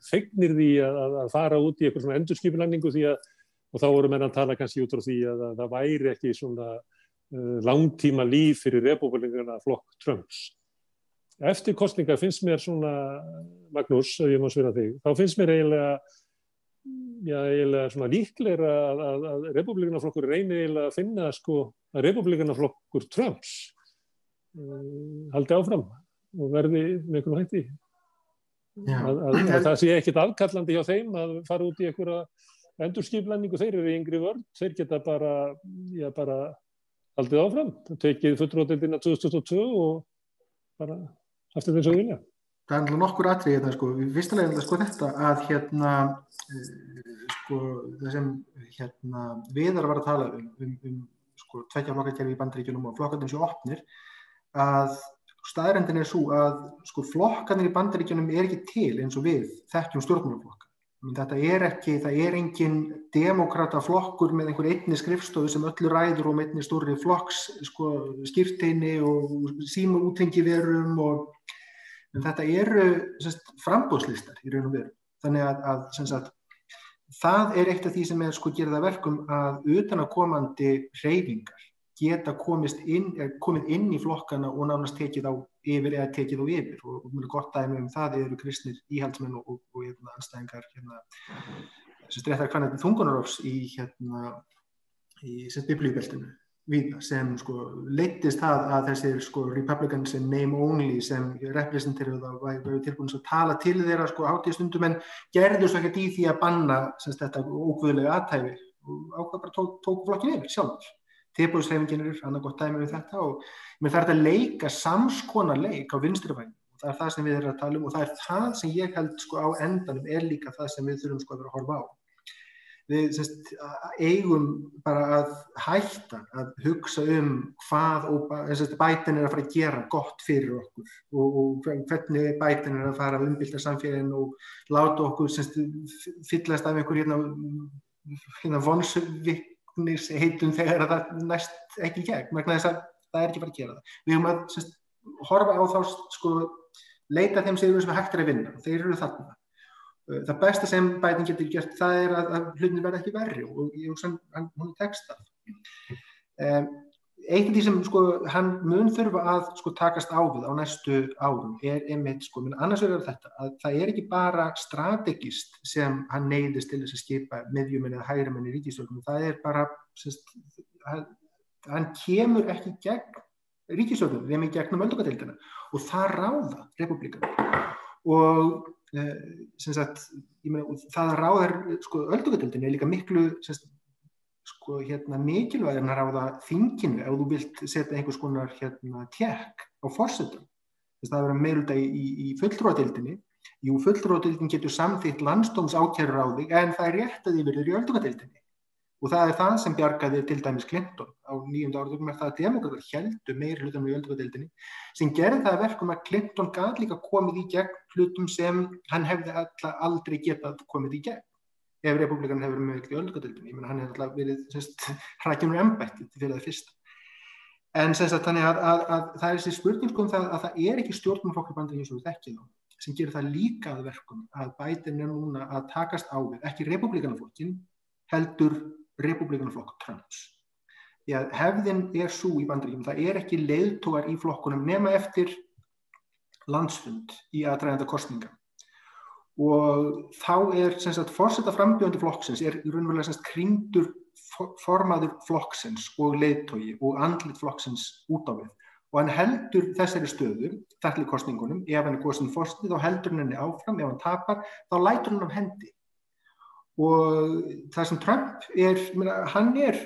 Speaker 1: feignir því að, að fara út í eitthvað svona endurskipilæningu því að og þá voru menn að tala kannski út á því að það væri ekki svona uh, langtíma líf fyrir republikana flokk Trumps. Eftir kostninga finnst mér svona, Magnús, ef ég má svira þig, þá finnst mér eiginlega, já, eiginlega svona líklegra að, að, að republikana flokkur reynir eiginlega að finna sko að republikana flokkur Trumps uh, haldi áfram og verði með einhvern hætti. Að, að það sé ekkit afkallandi hjá þeim að fara út í einhverja endurskiplæningu, þeir eru yngri vörn, þeir geta bara, já bara haldið áfram, tekið fullrótildina 2022 og bara haft þetta eins og vilja.
Speaker 3: Það er náttúrulega nokkur atrið þetta sko, viðstalega er sko þetta að hérna sko það sem hérna viðar var að tala um, um, um sko tveggja flokkakerfi í bandaríkjunum og flokkarnir séu opnir að staðrendin er svo að sko flokkarnir í bandaríkjunum er ekki til eins og við þekkjum stjórnmálaflokka. Þetta er ekki, það er engin demokrata flokkur með einhver einni skrifstofu sem öllu ræður og með einni stóri flokks sko, skipteini og síma útrengi verum og þetta eru frambóðslistar í raun og veru. Þannig að, að sagt, það er eitt af því sem er sko gerða verkum að utanakomandi reyfingar geta inn, komið inn í flokkana og nánast tekið á yfir eða tekið á yfir og, og mjög gott dæmi um það eru kristnir íhaldsmenn og, og, og hérna, anstæðingar hérna, sem streytar hvernig þungunarofs í, hérna, í biblíubeltinu víða sem sko leittist það að þessir sko republicans in name only sem representeruð að væri tilbúin að tala til þeirra sko hátíðstundum en gerður svo ekkert í því að banna semst þetta ógvöðlega aðtæfi og ákvað bara tók, tók flokkin yfir sjálfur tilbúiðsreifingin er annað gott dæmi við þetta og mér þarf þetta að leika samskona leik á vinstrivægin og það er það sem við erum að tala um og það er það sem ég held sko á endanum er líka það sem við þurfum sko að vera að horfa á við semst, eigum bara að hætta að hugsa um hvað bætin er að fara að gera gott fyrir okkur og, og hvernig bætin er að fara að umbylta samfélagin og láta okkur semst, fyllast af einhver hérna, hérna vonsvik heitum þegar það næst ekki gegn, vegna þess að það er ekki bara að gera það. Við höfum að sérst, horfa á þá, sko, leita þeim sérum sem hægt er að vinna og þeir eru þarna. Það besta sem bæting getur gert það er að, að hlutin verða ekki verri og ég hugsa hann, hún er textað. Um, eitt af því sem sko, hann mun þurfa að sko, takast á við á næstu árum er einmitt, sko, minn annars verður þetta að það er ekki bara strategist sem hann neyðist til þess að skipa miðjumenn eða hægrumenn í ríkistöldum, það er bara sest, hann, hann kemur ekki gegn ríkistöldum, við erum í gegnum öldungadeildina og það ráða republikan og eh, sagt, meina, það ráðar sko, öldungadeildin er líka miklu sest, sko, hérna, mikilvæg en að ráða þinginu ef þú vilt setja einhvers konar hérna, tjekk á að það verður meirulda í, í, fulltróðadildinni. Jú, fulltróðadildin getur samþýtt landstóms ákjærur á þig en það er rétt að þið verður í öldungadildinni. Og það er það sem bjargaði til dæmis Clinton á nýjönda áratökum er það að demokrater heldu meir hlutum í öldungadildinni sem gerði það verkum að Clinton gæti líka komið í gegn hlutum sem hann hefði aldrei getað komið í gegn ef republikan hefur með ekki öllukadöldin, ég menna hann hefur alltaf verið hrækjumur embætti fyrir það fyrst en sagt, þannig að, að, að það er þessi spurning sko það að það er ekki stjórnumflokkur bandið eins og við þekkið þá sem gerir það líka að verkum að bætin er núna að takast á við ekki republikanaflokkin heldur republikanaflokk Trumps. Því að hefðin er svo í bandaríkjum það er ekki leiðtógar í flokkunum nema eftir landsfund í aðræðanda kostninga og þá er fórsetta frambjöndi flokksins er raunverulega sagt, kringdur formaður flokksins og leiðtogi og andlit flokksins út á við. Og hann heldur þessari stöðu þallir kostningunum, ef hann er góðsinn fórstið þá heldur hann henni áfram, ef hann tapar þá lætur hann af hendi og það sem Trump er hann er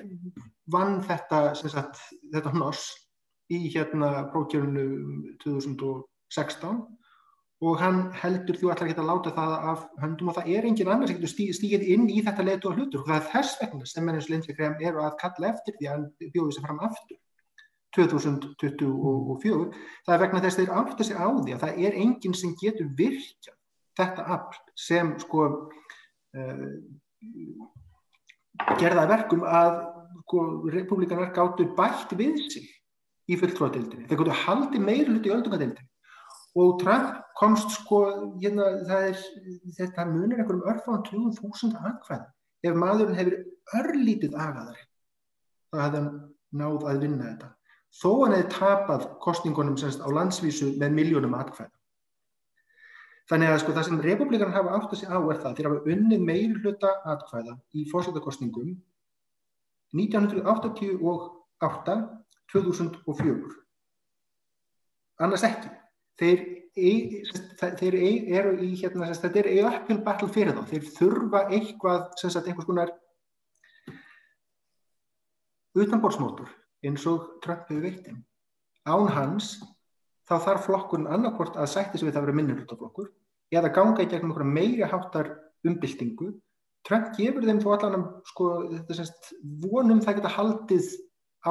Speaker 3: vann þetta sagt, þetta hnoss í hérna prókjörnu 2016 og hann heldur þú allar geta láta það af höndum og það er engin annars að geta stígið inn í þetta leitu og hlutur. Og það er þess vegna sem mennins Lindsey Graham eru að kalla eftir því að hann bjóði sér fram aftur 2024 það er vegna þess að þeir átta sig á því að það er enginn sem getur virkja þetta afl sem sko gerða verkum að sko, republikanar gáttu bætt við sig í fulltróðadildinni, þeir gáttu haldi meir hluti í öldungadeildinni og Trump komst sko, hérna, er, þetta munir einhverjum örfáðan 20.000 aðkvæð. Ef maðurinn hefur örlítið agaðar, þá hefði hann náð að vinna þetta. Þó hann hefði tapað kostningunum semst á landsvísu með miljónum aðkvæð. Þannig að sko það sem republikanar hafa átt að segja á er það, þeir hafa unnið meir hluta aðkvæða í fórsættakostningum 1988, 2004. Annars ekki. Þeir, þeir eru í hérna, þetta er uphill battle fyrir þá. Þeir þurfa eitthvað sagt, einhvers konar utanbórsmótur eins og Trump hefur veitin án hans þá þarf flokkurinn annarkort að sætti sig við það að vera minnulutaflokkur eða ganga í gegnum einhverja meiri háttar umbyltingu Trump gefur þeim þó allan sko, þetta, semst, vonum það geta haldið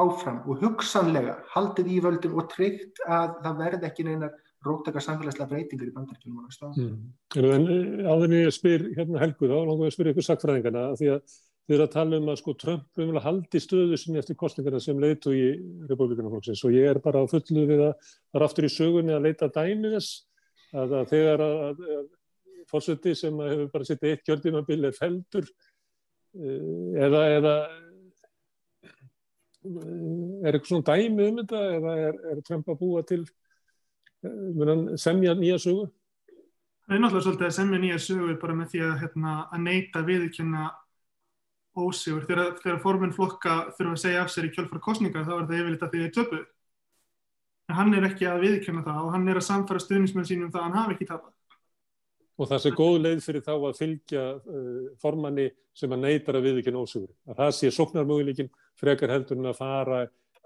Speaker 3: áfram og hugsanlega haldið í völdum og tryggt að það verði ekki neinar róttaka samfélagslega breytingar í bandaríkjunum á næsta ári.
Speaker 1: Mm. En áður en ég spyr hérna Helgu þá, langar ég að spyrja ykkur sakfræðingarna því að þið er að tala um að sko Trump umvel að haldi stöðu sinni eftir kostningarna sem leitu í republikanaflokksins og ég er bara á fullu við að það er aftur í sögunni að leita dæmi þess að, að þegar að, að, að fórsöndi sem hefur bara sittið eitt kjöldímabil er feldur eða, eða er eitthvað svona dæmi um þetta eða er, er Trump að búa til semja nýja sögu?
Speaker 2: Það er náttúrulega svolítið að semja nýja sögu bara með því að, hérna, að neyta viðkynna ósigur. Þegar, þegar formin flokka þurfa að segja af sér í kjölfara kostninga þá er það yfirleitt að því þeir töpu. En hann er ekki að viðkynna það og hann er að samfara stuðnismenn sínum það að hann hafi ekki tapað.
Speaker 1: Og það sé góð leið fyrir þá að fylgja uh, formanni sem að neytar að viðkynna ósigur. Að það sé soknarmöguleikin frekar heldur en að fara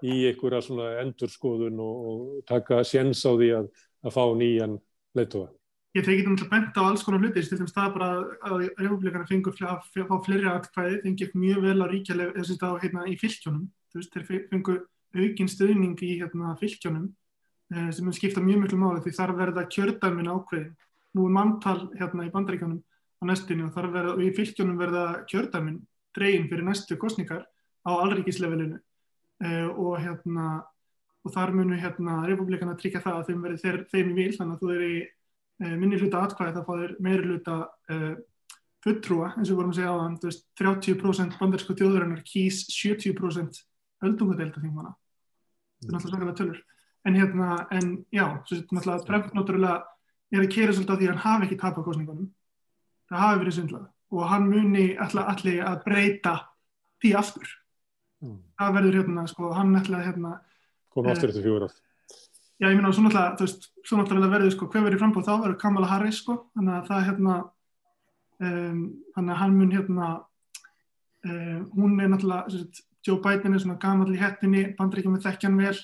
Speaker 1: í einhverja svona endurskoðun og, og taka séns á því að, að fá nýjan leituða.
Speaker 2: Ég tekið um að benda á alls konar hluti, til þess að bara að republikana fengur að fá fleiri atkvæði, þeim gekk mjög vel á ríkjale þess að hérna í fylgjónum, þú veist, þeir fengur aukinn stöðning í hérna fylgjónum eh, sem skipta mjög miklu máli því þar verða kjördæmin ákveði. Nú er manntal hérna í bandaríkjónum á næstunni og verða, og í fylgjónum verða kjördæmin dregin fyrir næstu kostningar á allríkislevelinu uh, og hérna og þar munu hérna republikana tryggja það að þeim verði þeir, þeim í vil þannig að þú er í uh, minni hluta atkvæði þá fáður meiri hluta uh, fulltrúa eins og vorum að segja á þann 30% bandarísku þjóðurinnar kýs 70% öldungadeilda þingmana þetta er náttúrulega svakalega tölur en hérna, en já, svo þetta er náttúrulega Trump náttúrulega er að kera svolítið á því að hann hafi ekki tapað kostningunum það hafi verið svindlað og hann muni allir að breyta því aftur. Mm. það verður hérna, sko, hann ætlaði hérna
Speaker 1: koma aftur eftir fjóra
Speaker 2: já, ég minna, svo náttúrulega, þú veist, svo náttúrulega verður, sko, hver verður frambúð þá, verður Kamala Harris, sko. Þannig að það, hérna um, þannig að hann mun, hérna um, hún er náttúrulega, Joe Biden er svona gamal í hettinni, bandar ekki með þekkjan vel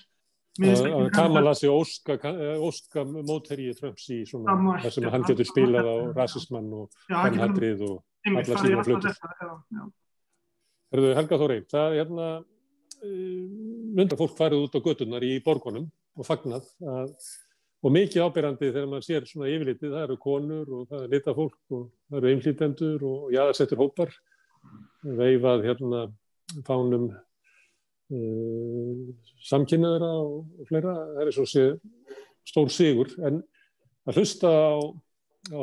Speaker 1: Kamala sé óska, óska mótherjið Trumps í svona, þar sem hann getur spilað á rasismann og kannhatrið og alla sína flutur Herðu, Helga Þóri, það er hérna mynda fólk farið út á göttunar í borgunum og fagnat að, og mikið ábyrjandi þegar maður sér svona yfirlitið, það eru konur og það er lita fólk og það eru einflýtendur og jáðarsettur hópar veifað hérna fánum uh, samkynnaðara og, fleira, það er svo sé stór sigur en að hlusta á, á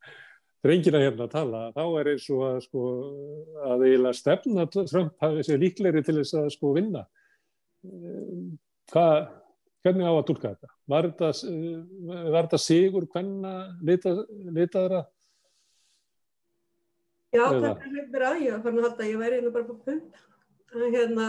Speaker 1: drengina hérna að tala, þá er eins og að, sko, að eiginlega stefna Trump hafi sér líklegri til þess að sko vinna. Hvað, hvernig á að tólka þetta? Var þetta, þetta sigur hvernig litaðra?
Speaker 4: Já, það er hlutir að ég að fara að halda, ég væri hérna bara på punkt. Hérna,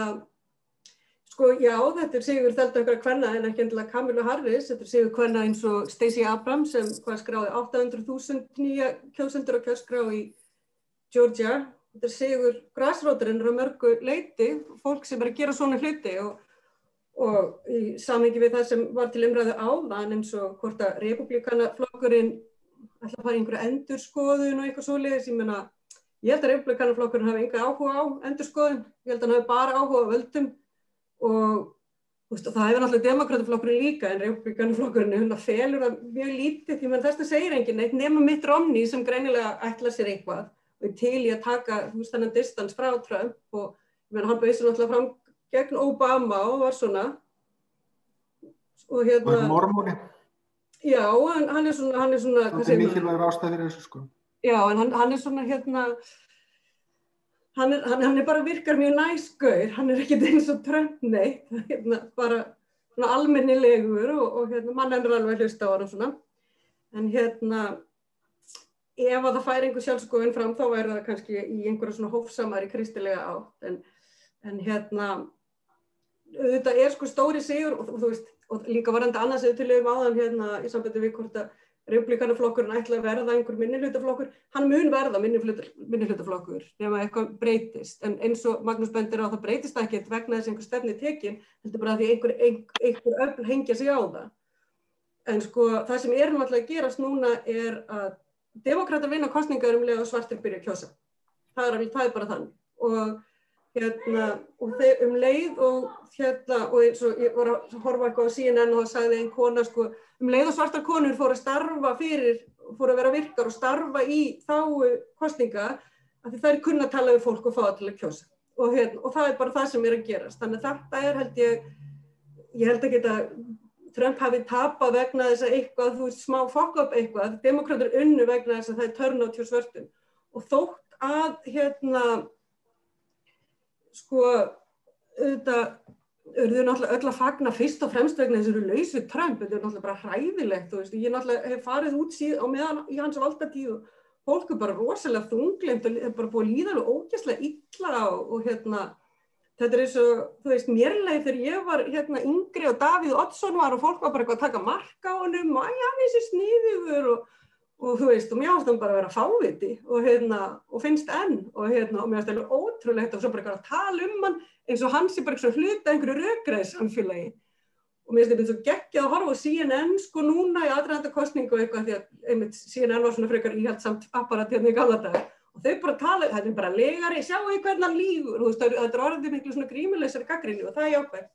Speaker 4: Sko já, þetta er sigur þelda okkar hvenna en ekki endilega Kamilu Harris, þetta er sigur hvenna eins og Stacey Abrams sem hvað skráði 800.000 nýja kjósendur og kjörskrá í Georgia. Þetta er sigur græsróturinn á mörgu leiti, fólk sem er að gera svona hluti og, og í samhengi við það sem var til umræðu áðan eins og hvort að republikanaflokkurinn ætla að fara í einhverju endurskoðun og eitthvað svoleiðis, ég menna, ég held að republikanaflokkurinn hafi enga áhuga á endurskoðun, ég held að hann hafi bara áhuga á völdum og veist, það hefur náttúrulega demokrataflokkurinn líka en republikanaflokkurinn hún felur það mjög lítið. Því að þetta segir enginn neitt nema mitt Romney sem greinilega ætla sér eitthvað og til í að taka þennan distans frá Trump og menn, hann bauðs náttúrulega fram gegn Obama og var svona.
Speaker 3: Og hérna og mormóni.
Speaker 4: Já, hann, er svona, hann er
Speaker 3: er mikilvægur ástæðir þessu sko
Speaker 4: já, en hann, hann er svona hérna hann er, hann, hann er bara virkar mjög næsgauður, hann er ekkert eins og Trump neitt, hérna, bara almennilegur og, og hérna, mann ennur alveg hlusta á hann og svona. En hérna, ef að það fær einhver sjálfskoðin fram þá er það kannski í einhverja svona hófsamari kristilega átt. En, en hérna, þetta er sko stóri sigur og, og þú veist, og líka varandi annars eða til um áðan hérna í sambandi við hvort að republikanaflokkurinn ætla að verða einhver minnihlutaflokkur, hann mun verða minnihlutaflokkur nema eitthvað breytist, en eins og Magnús bendir á það breytist ekkert vegna þess einhver stefni tekin, heldur bara því einhver, einhver, einhver öll hengja sig á það. En sko það sem er náttúrulega að gerast núna er að demokrata vinna kostningar um lega svartir byrja að kjósa. Það er, það er bara þannig og hérna, og þeir um leið og hérna, og eins og ég var að horfa eitthvað á CNN og það sagði einn kona sko, um leið og svartar konur fór að starfa fyrir, fór að vera virkar og starfa í þáu kostninga, því það er kunna að tala við fólk og fá að kjósa. Og, hérna, og það er bara það sem er að gerast. Þannig að þetta er held ég, ég held ekki að Trump hafi tapað vegna þess að eitthvað, þú veist, smá fokk upp eitthvað, demokrater unnu vegna þess að það er törnátt hjá svörtum. Og þótt að, hérna, sko, auðvitað, auðvitað náttúrulega öll að fagna fyrst og fremst vegna þess að eru laus við Trump, þetta er náttúrulega bara hræðilegt, veist, ég náttúrulega hef farið út síðan á meðan í hans valdatíð og fólk er bara rosalega þungleimt og bara búið að líða alveg ógæslega illa og, og hérna, þetta er eins og, þú veist, mérlega þegar ég var hérna yngri og Davíð Oddsson var og fólk var bara eitthvað að taka marka á honum og að hann er þessi sniðugur og, og þú veist, og mér ást hann bara að vera fáviti og hérna, og finnst enn. Og hérna, og mér ást það ótrúlegt og svo bara eitthvað að tala um hann eins og hans er bara eitthvað hluta einhverju rökgræðsamfélagi og mér finnst þetta svo geggjað að horfa á CNN sko núna í aðræðanda kostningu eitthvað því að einmitt CNN var svona frekar íhaldsamt apparat hérna í galadagur og þau bara tala, þetta er bara legari, sjáu ég hvernig hann lígur, þú veist, þetta er orðið miklu svona grímuleysari gaggrinni og það er jákvæmt.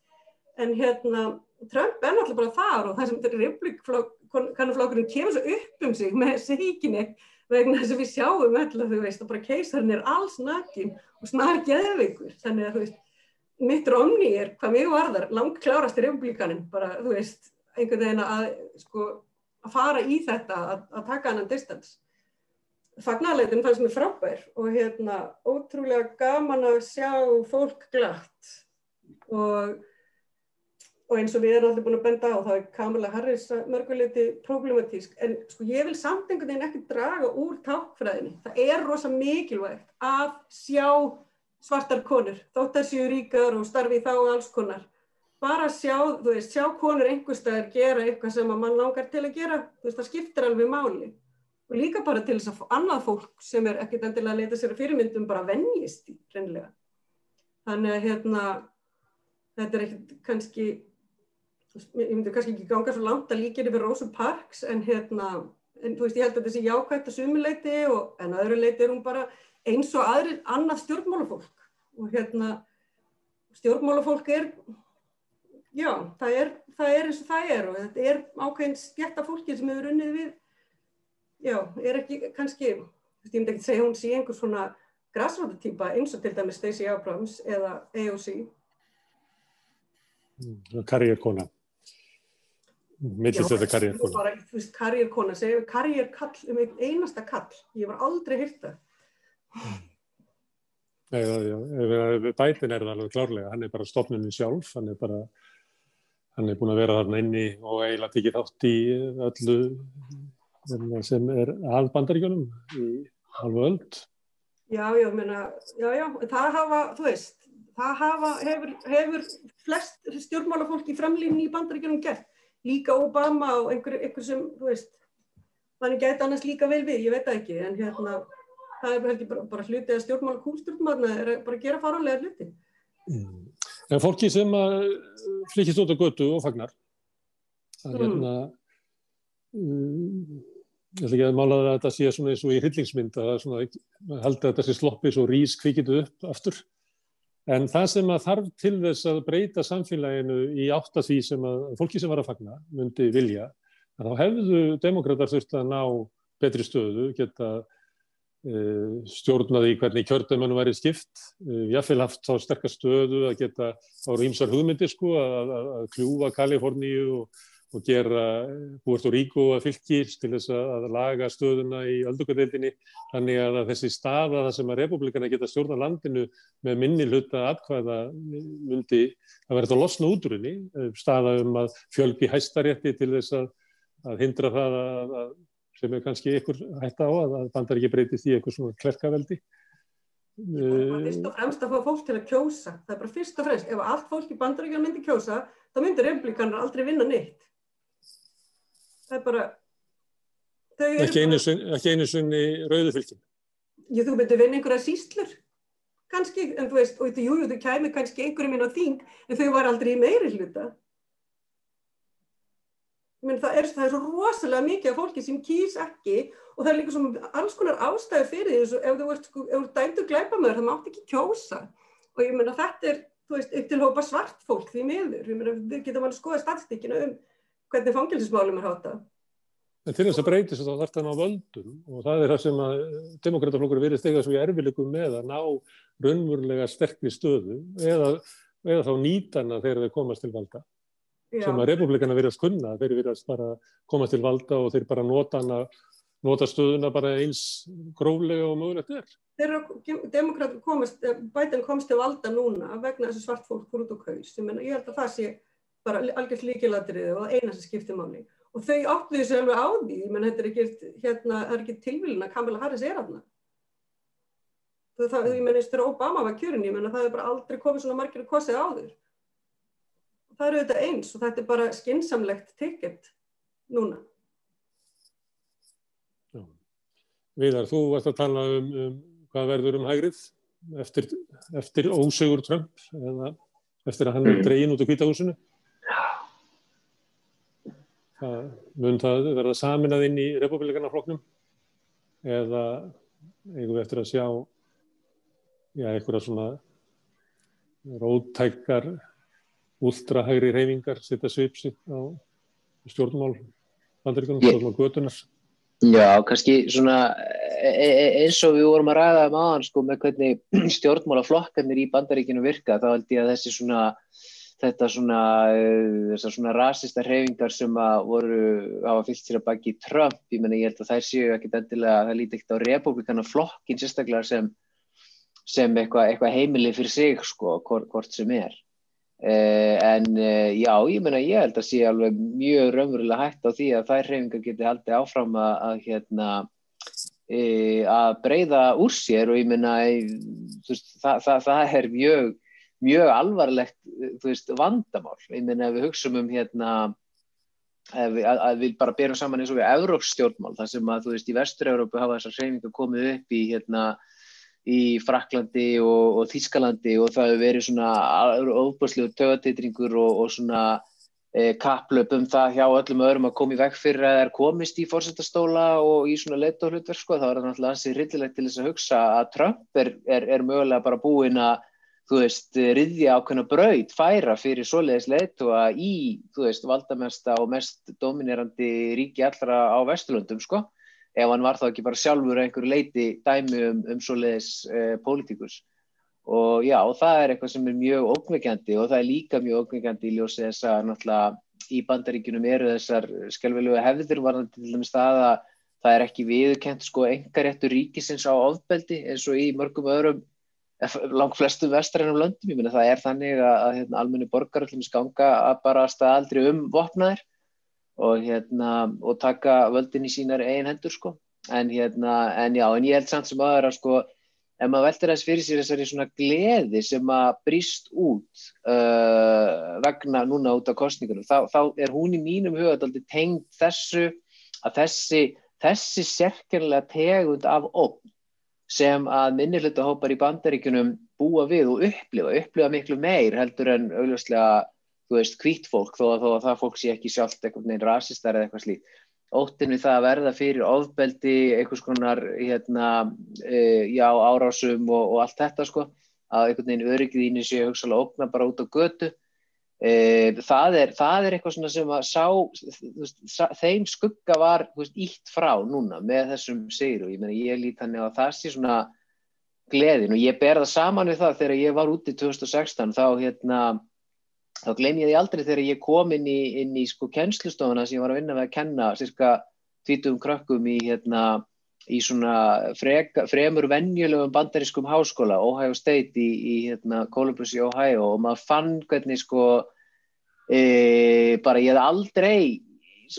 Speaker 4: En hérna, Trump er náttúrulega bara þar og það sem þetta republikannaflokkurinn kemur svo upp um sig með síkinni vegna þess að við sjáum alltaf, þú veist, að bara keisarinn er alls nakin og snar geðveikur, þannig að þú veist, mitt romni er, hvað mjög varðar, langt klárast í republikannin, bara, þú veist, einhvern veginn að, sko, að fara í þetta, að, að taka annan distans fagnarleitin fannst mér frábær og hérna ótrúlega gaman að sjá fólk glatt. Og, og eins og við erum allir búin að benda á þá er Kamala Harris mörguleiti problematísk en sko ég vil samt einhvern veginn ekki draga úr tákfræðinni. Það er rosa mikilvægt að sjá svartar konur, þóttar séu ríkar og starfi þá alls konar. Bara sjá, þú veist, sjá konur einhverstaðar gera eitthvað sem að mann langar til að gera, þú veist, það skiptir alveg máli og líka bara til þess að annað fólk sem er ekkert endilega að leta sér að fyrirmyndum bara vennjist í reynilega. Þannig að hérna, þetta er ekkert kannski, ég myndi kannski ekki ganga svo langt að líka yfir Rosa Parks en hérna, en þú veist ég held að þessi jákvægt að sumileiti og en öðru leiti er hún bara eins og aðri annað stjórnmálafólk og hérna stjórnmálafólk er, já það er, það er eins og það er og þetta er ákveðin stjætta fólki sem hefur unnið við já, er ekki kannski, ég myndi ekki segja hún sé einhvers svona græsvöldatýpa eins og til dæmis Stacey Abrams eða AOC.
Speaker 1: Mm, karriérkona. Þetta karriérkona.
Speaker 4: Karriérkona, segjum karriérkall um einn einasta kall. Ég var aldrei hýrta.
Speaker 1: Bætin er það alveg klárlega. Hann er bara stofnunni sjálf, hann er bara hann er búin að vera þarna inni og eiginlega tekið þátt í öllu sem er að bandaríkjunum í halvu öld.
Speaker 4: Já, já, menna, já, já, það hafa, þú veist, það hafa, hefur, hefur flest stjórnmálafólk í framlýningi í bandaríkjunum gert. Líka Obama og einhver, einhver sem, þú veist, þannig gæti annars líka vel við, ég veit það ekki, en hérna, það er ekki bara, bara hlutið að stjórnmála kúlstjórnmála er bara að gera faranlega hluti.
Speaker 1: Mm. En fólki sem flikist út á götu og fagnar, að mm. hérna, um, ég ætla ekki að mála það að þetta sé svona eins og í hryllingsmynd að það að þetta sé sloppis og rís kvikitu upp aftur en það sem að þarf til þess að breyta samfélaginu í átt að því sem að fólki sem var að fagna myndi vilja þá hefðu demokrater þurft að ná betri stöðu, geta uh, stjórnaði hvernig kjördæmanu væri skipt uh, jáfnveil haft þá sterkast stöðu að geta ára ímsar hugmyndir sko að, að, að kljúa Kaliforníu og og gera Puerto Rico að fylgis til þess að laga stöðuna í öldungadeildinni þannig að þessi staða það sem að republikana geta stjórna landinu með minni hluta atkvæða myndi að vera þetta losna útrunni staða um að fjölgi hæstarétti til þess að, að hindra það að, að sem er kannski ykkur hætta á að bandar ekki breytist í eitthvað svona klerkaveldi.
Speaker 4: Það er fyrst og fremst að fá fólk til að kjósa. Það er bara fyrst og fremst, ef allt fólk í bandaríkjan myndi kjósa þá myndir republikanar aldrei vinna neitt það er bara
Speaker 1: ekki einu sunni, sunni rauðu fylgjum
Speaker 4: Jú, þú myndir vinna einhverja sístlur kannski, en þú veist, og jú, jú, þú kæmi kannski einhverjum inn á þing, en þau var aldrei í meiri hluta menn það er, það er svo rosalega mikið af fólki sem kýs ekki og það er líka svona alls konar ástæði fyrir því ef þú ert, sko, þú dæmdur glæpamöður, það mátt ekki kjósa. Og ég meina þetta er, þú veist, upp til hópa svart fólk því miður, ég meina við getum alveg skoða statistíkina um hvernig fangilsismálum er hátta.
Speaker 1: En til þess að breytist þá þarf það ná völdum og það er það sem að demokrataflokkur verið stegað svo í erfileikum með að ná raunverulega sterkri stöðu eða, eða þá nýtana þegar þeir komast til valda. Já. Sem að republikana verðast kunna, þeir verðast bara komast til valda og þeir bara nota hana nota stöðuna bara eins gróflega og mögulegt er.
Speaker 4: Þegar eh, bætan komst til valda núna vegna þessu svart fólk fór út á kaus, ég, ég held að það sé bara algjört líkilatriði og eina sem skiptir máli. Og þau áttu þessu alveg á því, menn þetta er ekki, hérna, ekki tilvílin að Kamala Harris er aðna. Það, ég menn eins þegar Obama var kjörin, ég menn að það er bara aldrei komið svona margir kosið áður. Það eru þetta eins og þetta er bara skinsamlegt ticket núna.
Speaker 1: Viðar, þú varst að tala um, um hvað verður um hægrið eftir, eftir ósegur Trump eða eftir að hann er dregin út á kvítahúsinu. Það mun það verða saminað inn í republikanafloknum eða við eftir að sjá já, einhverja svona róttækar últrahægri reyfingar setja svipsitt á stjórnmál bandaríkunum, stjórnmál götunar.
Speaker 5: Já, kannski svona e, e, e, eins og við vorum að ræða um aðan sko með hvernig stjórnmálaflokkarnir í bandaríkinu virka þá held ég að þessi svona þetta svona þessar svona rasista hreyfingar sem að voru hafa fyllt sér að baki Trump, ég menna ég held að þær séu ekkit endilega, það líti ekkit á republikana flokkin sérstaklega sem sem eitthvað eitthva heimili fyrir sig sko, hvort, hvort sem er. Uh, en uh, já, ég menna ég held að sé alveg mjög raunverulega hægt á því að þær hreyfingar geti haldið áfram að, að hérna uh, að breyða úr sér og ég menna það, það, það er mjög mjög alvarlegt veist, vandamál, ég menna ef við hugsaum um hérna að, að við bara berum saman eins og við Európsstjórnmál, það sem að þú veist í Vestur-Európu hafa þessar hreyfingar komið upp í hérna í Fraklandi og, og Þískalandi og það hefur verið svona óbúrslegur tögateytringur og, og svona e, kaplöp um það hjá öllum öðrum að koma í veg fyrir að það er komist í fórsettastóla og í svona leittóhlutverk sko, þá er það náttúrulega ansið rillilegt til þess að hugsa að Trump er, er, er mögulega bara búinn að þú veist, riðja ákveðna braud færa fyrir svoleiðis leittóa í, þú veist, valdamesta og mest dominerandi ríki allra á Vesturlundum sko. Ef hann var þá ekki bara sjálfur einhver leiti dæmi um, um svoleiðis uh, pólitíkus. Og já, og það er eitthvað sem er mjög ókveikjandi og það er líka mjög ókveikjandi í ljósi þess að náttúrulega í bandaríkunum eru þessar skjálfilega hefðir varðan til dæmis það að það er ekki viðkent sko engaréttur ríkisins á ofbeldi eins og í mörgum öðrum langt flestum vestrænum löndum, ég minna það er þannig að, að hérna, almenni borgar allir skanga að bara staðaldri um vopnaðir og, hérna, og taka völdin í sínar einn hendur sko. En, hérna, en já, en ég held samt sem aðra sko, ef maður veldur þess fyrir sér þessari svona gleði sem að brist út uh, vegna núna út á kostningunum, þá, þá er hún í mínum huga aldrei tengd þessu að þessi, þessi sérkjörlega tegund af opn sem að minnilegt í bandaríkunum búa við og upplifa, upplifa miklu meir heldur en augljóslega þú veist, hvít fólk þó að, þó að það fólk sé ekki sjálft eitthvað neina rasistar eða eitthvað slíkt. Óttinn við það að verða fyrir ofbeldi, eitthvað skonar, hérna, e, já, árásum og, og allt þetta sko, að einhvern veginn öryggiðínu sé hugsalega ógna bara út á götu. E, það, er, það er eitthvað sem að sá, þeim skugga var veist, ítt frá núna með þessum sigur og ég, meni, ég lít hann að það sé svona gleðin og ég ber það saman við það þegar ég var úti 2016 þá hérna þá gleym ég því aldrei þegar ég kom inn í, inn í sko kennslustofuna sem ég var að vinna með að kenna cirka 20 krökkum í hérna í svona freka, fremur vennjulegum bandarískum háskóla Ohio State í, í hérna Columbus í Ohio og maður fann hvernig sko e, bara ég hef aldrei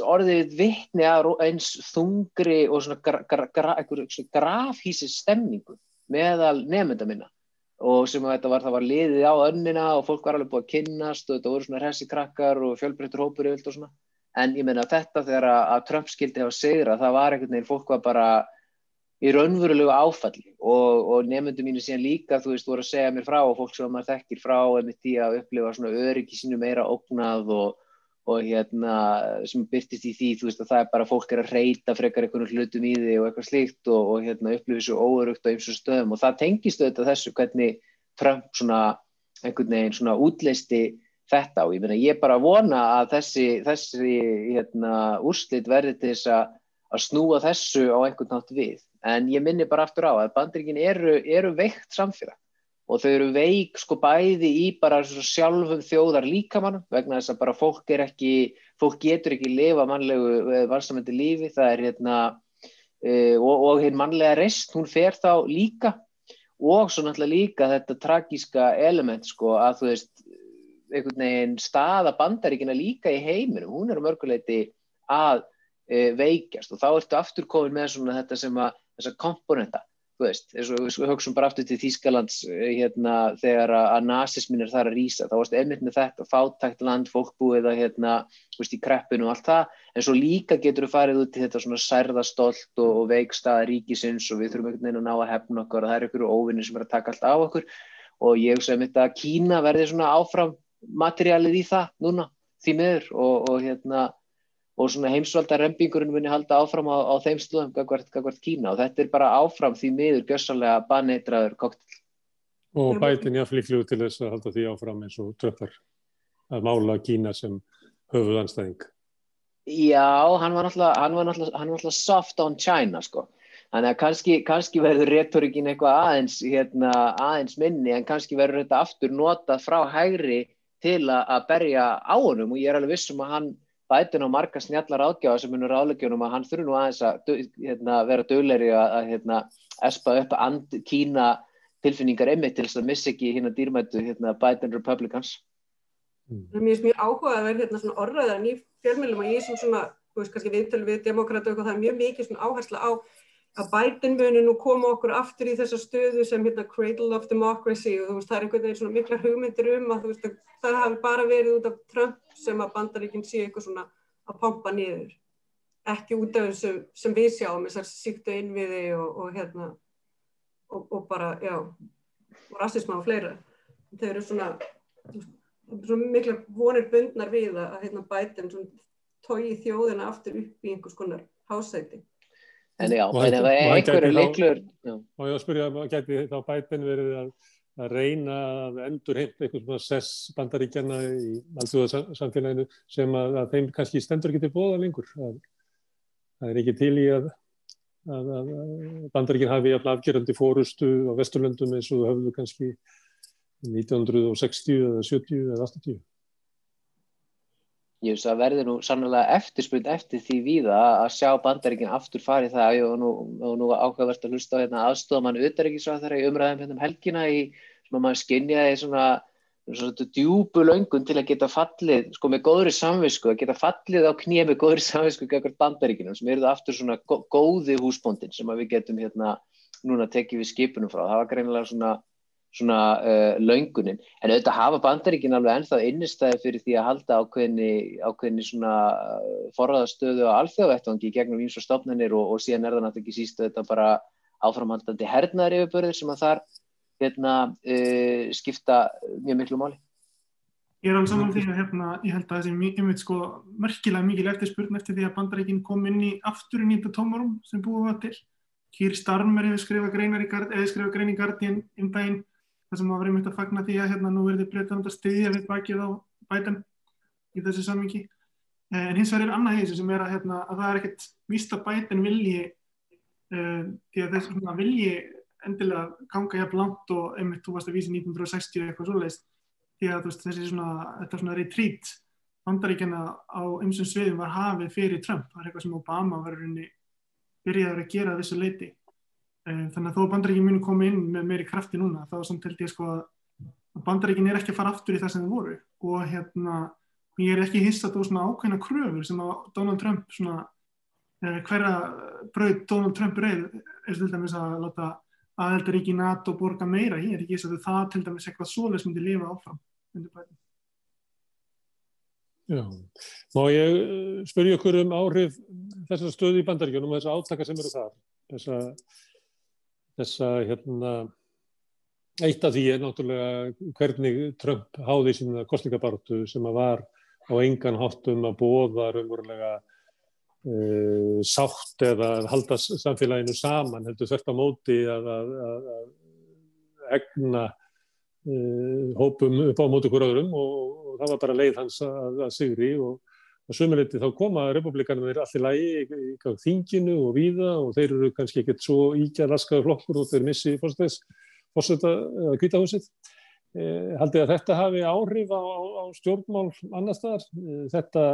Speaker 5: orðið vittni að eins þungri og svona gra, gra, gra, grafhísi stemningu meðal nefnda minna. Og sem að þetta var, það var liðið á önnina og fólk var alveg búið að kynnast og þetta voru svona hressi krakkar og fjölbreyttur hópur yfir og svona, en ég menna þetta þegar að, Trump skildi hafa segra, það var einhvern veginn, fólk var bara í raunverulegu áfalli. Og, og nefndu mínu síðan líka, þú veist, voru að segja mér frá og fólk sem maður þekkir frá emitt í að upplifa svona öryggi sínu meira ógnað og og hérna sem byrtist í því þú veist að það er bara fólk er að reyta frekar einhvern hlutum í því og eitthvað slíkt og, og hérna upplifir svo óörugt á eins og stöðum. Og það tengist auðvitað þessu hvernig Trump svona einhvern veginn svona útleisti þetta og ég meina ég bara vona að þessi, þessi hérna, úrslit verði til þess að, að snúa þessu á einhvern nátt við. En ég minni bara aftur á að bandringin eru, eru veikt samfélag. Og þau eru veik sko bæði í bara sjálfum þjóðar líkamannum vegna þess að bara fólk er ekki, fólk getur ekki lifa mannlegu valsamöndi lífi. Það er hérna e, og, og hérna mannlega rest, hún fer þá líka. Og svo náttúrulega líka þetta tragíska element sko að þú veist einhvern veginn staða bandaríkina líka í heiminum, hún er á mörguleiti að e, veikjast. Og þá ertu aftur komin með svona þetta sem að þessa komponenta, þú veist eins og við högstum bara aftur til Þýskalands e, hérna þegar að nazismin er þar að rýsa, þá varst einmitt með þetta fátækt land, fólkbúið að hérna veist, í kreppinu og allt það, en svo líka getur við farið út til þetta svona særðastolt og, og veikstaða ríkisins og við þurfum einhvern veginn að ná að hefna okkur. Og það er einhverju óvinnir sem er að taka allt á okkur. Og ég sem þetta Kína verði svona áfram materiálið í það núna því miður og, og, hérna, og svona heimsvalda rempingurinn muni halda áfram á, á þeim stöðum gagvart Kína og þetta er bara áfram því miður gössalega baneitraður koktel.
Speaker 1: Og bætin jáfnlíklu til þess að halda því áfram eins og tröppar að mála Kína sem höfuðanstæðing.
Speaker 5: Já, hann var náttúrulega soft on China sko. Þannig að kannski, kannski verður retorikin eitthvað aðeins, hérna, aðeins minni en kannski verður þetta aftur notað frá hægri til að berja á honum og ég er alveg vissum að hann bætin á marga snjallar ágjáða sem munur álegjunum að hann þurfi nú aðeins að hérna, vera dögleri að, að hérna, espa upp and kína tilfinningar einmitt til þess að missa ekki hérna dýrmættu hérna, Biden Republicans.
Speaker 4: Það er mjög, mjög áhuga að vera hérna svona orðaðan í fjölmjölum og ég sem svona, þú veist kannski viðtölu við demokrata og það er mjög mikið áhersla á að Biden muni nú koma okkur aftur í þessa stöðu sem hérna Cradle of Democracy og þú veist það er einhvern veginn svona mikla hugmyndir um að þú veist að það hafi bara verið út af Trump sem að bandaríkinn sé eitthvað svona að pompa niður. Ekki út af þessu sem við sjáum þessar síktu innviði og, og hérna og, og bara, já og rassisma og fleira. Þau eru svona, svona mikla vonir bundnar við að hérna Biden tói þjóðina aftur upp í einhvers konar hásæti
Speaker 5: En já, en ef einhverju leiklur...
Speaker 1: Og ég var að spyrja, geti þá bætinn verið að, að reyna að endur heimt eitthvað svona sess bandaríkjana í alltjóðarsamfélaginu sem að, að þeim kannski stendur til bóða lengur. Að, það er ekki til í að bandaríkinn hafi afgerandi fórustu á Vesturlöndum eins og höfðu kannski 1960 eða 70 eða 80.
Speaker 5: Ég veist að verði nú sannlega eftirspund eftir því víða að sjá bandaríkinn aftur farið það og nú, nú ákveðverst að hlusta á hérna, aðstofamann auðaríkisvað þar í umræðum hérna um helgina í sem að maður skinjaði svona, svona djúbu löngun til að geta fallið sko með góðri samvisku, að geta fallið á knýja með góðri samvisku gegn bandaríkinnum sem eru það aftur svona góði húsbóndin sem að við getum hérna núna tekið við skipunum frá. Það var greinilega svona svona uh, laungunin, en auðvitað hafa bandaríkin alveg ennþá innistæði fyrir því að halda ákveðni, ákveðni svona uh, forraðastöðu á alþjóðvettvangi gegnum eins og stofnunir og, og síðan er það náttúrulega ekki sístu þetta bara áframhaldandi hernaðar yfirbörðir sem að þar hérna, uh, skipta mjög miklu máli.
Speaker 2: Ég er alveg saman því að hérna, ég held að þessi mjög sko, merkilega mikil eftirspurn eftir því að bandaríkin kom inn í aftur í nýta tómarum sem búið var til. Kýr Starmer hefur skrifað grein í Guardian um daginn þar sem það var einmitt að fagna því að hérna nú verður breytan að stiðja við bakið á bætan í þessu sammingi. Eh, en hins vegar er annað þessu sem er að, hérna, að það er ekkert víst að bætan vilji uh, því að þessu vilji endilega ganga hjá blant og einmitt þú varst að vísi 1960 eitthvað svoleiðist því að veist, þessi svona, þetta svona retreat vandaríkjana á umsum sviðum var hafið fyrir Trump, það er eitthvað sem Obama var byrjaður að gera þessu leiti þannig að þó bandaríkin muni koma inn með meiri krafti núna þá samt held ég sko að bandaríkin er ekki að fara aftur í það sem þið voru. Og hérna ég er ekki hissat á svona ákveðna kröfur sem að Donald Trump svona eh, hverja bröð Donald Trump reyð er til dæmis að láta aðeldaríki NATO borga meira ég er ekki hissat að það til dæmis eitthvað svoleis myndi lifa áfram
Speaker 1: Já, má ég eh, spyrja okkur um áhrif þessar stöði í bandaríkjunum og þessar átaka sem eru þar? Þessar þessa hérna eitt af því er náttúrulega hvernig Trump háði sína kostningabartu sem að var á engan háttum að bóða raunverulega uh, sátt eða halda samfélaginu saman heldur þvert á móti að, að, að, egna uh, hópum upp á móti hver öðrum og, og það var bara leið hans að, að sigri og að sömuleyti þá koma republikanum þeir allir lægi í, þinginu og víða og þeir eru kannski ekkert svo íkja raskaður flokkur og þeir missi fórseta kvítahúsið. Eh, haldið að þetta hafi áhrif á, á stjórnmál annar staðar. Eh, þetta,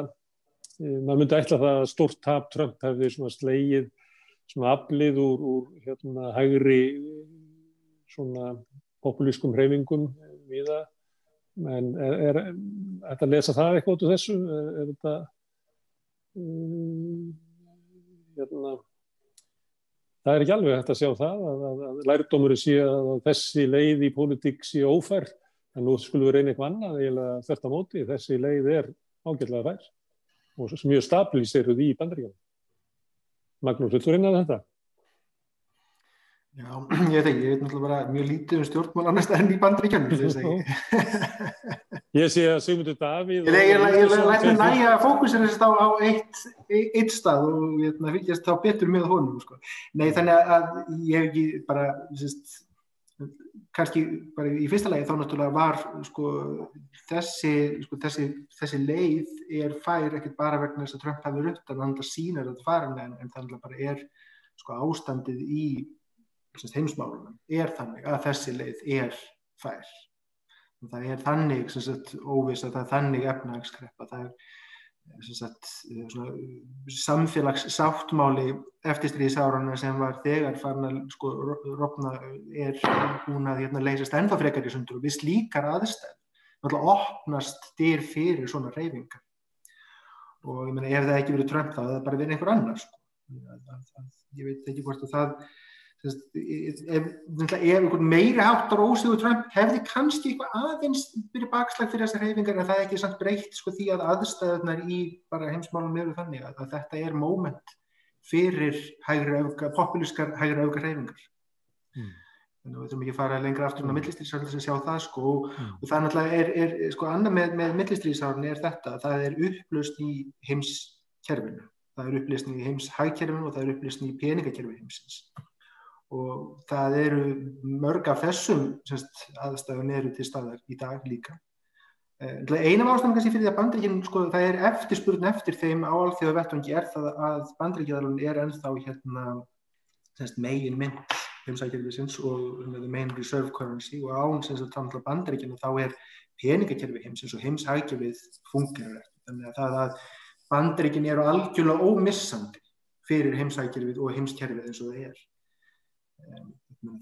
Speaker 1: eh, maður myndi ætla það að stórt tap Trump hefði svona slegið svona aflið úr, úr hérna hægri svona populískum hreyfingum við það en er, er, er þetta að lesa það eitthvað út úr þessu? Er, er þetta um, hérna, það er ekki alveg hægt að sjá það að, að, að lærdómurinn sé að þessi leið í pólitík sé ófær. En nú skulum við reyna eitthvað annað eiginlega þetta móti, þessi leið er ágjörlega fær og mjög stabilíseruð í bandaríkjum Magnús, viltu reyna þetta?
Speaker 3: Já, ég veit ekki, ég veit náttúrulega bara mjög lítið um stjórnmál annars enn í bandríkjörnum, þess að ég.
Speaker 1: Ég sé að Sigmundur Davíð...
Speaker 3: Ég, læt mér næja að að á eitt, eitt stað og ég fylgjast þá betur með honum, sko. Nei, þannig að ég hef ekki bara, sérst, kannski bara í fyrsta lagi þá náttúrulega var, sko, þessi, sko, þessi, þessi leið er fær ekkert bara vegna þess að Trump hefur upp, þannig að sínar þetta farinlega en þannig að bara er, sko, ástandið í heimsmálunum er þannig að þessi leið er fær. Það er þannig óviss að það er þannig efnagskreppa. Það er sagt, samfélagssáttmáli eftirstríðisárana sem var þegar farin að sko, rofna er hún að hérna, leysast ennþá frekar í sundur og við slíkar aðstæð náttúrulega opnast dyr fyrir svona reyfingar og ég meina ef það ekki verið trönd þá það er bara verið einhver annar sko. ég veit ekki hvort að það ef, ef einhvern meiri áttar ósögur Trump hefði kannski eitthvað aðeins byrju bakslag fyrir þessar reyfingar en það er ekki samt breytt sko því að aðstæðunar í bara heimsmálum eru þannig að, að þetta er móment fyrir hægri populískar hægri auka reyfingar mm. þannig að við þurfum ekki að fara lengra aftur á mm. millistrýsárni sem sjá það sko mm. og það náttúrulega er, er sko annað með, með millistrýsárni er þetta það er upplöst í heimskerfinu það er upplöst í heimshægkerfinu og það er upplöst í peningakerfi heimsins og það eru mörg af þessum semst, aðstæðum eru til staðar í dag líka. Eh, Einam ástæðan kannski fyrir því að bandrikinn, sko, það er eftirspurn eftir þeim á alþjóða vettvangi er það að bandrikjaðalun er ennþá hérna, semst, megin mynd heimsækjafisins og main reserve currency og án sem það tala bandrikinu þá er peningakerfi heimsins og heimsækjafið fungerar. Þannig að það að bandrikin eru algjörlega ómissandi fyrir heimsækjafið og heimskerfið eins og það er.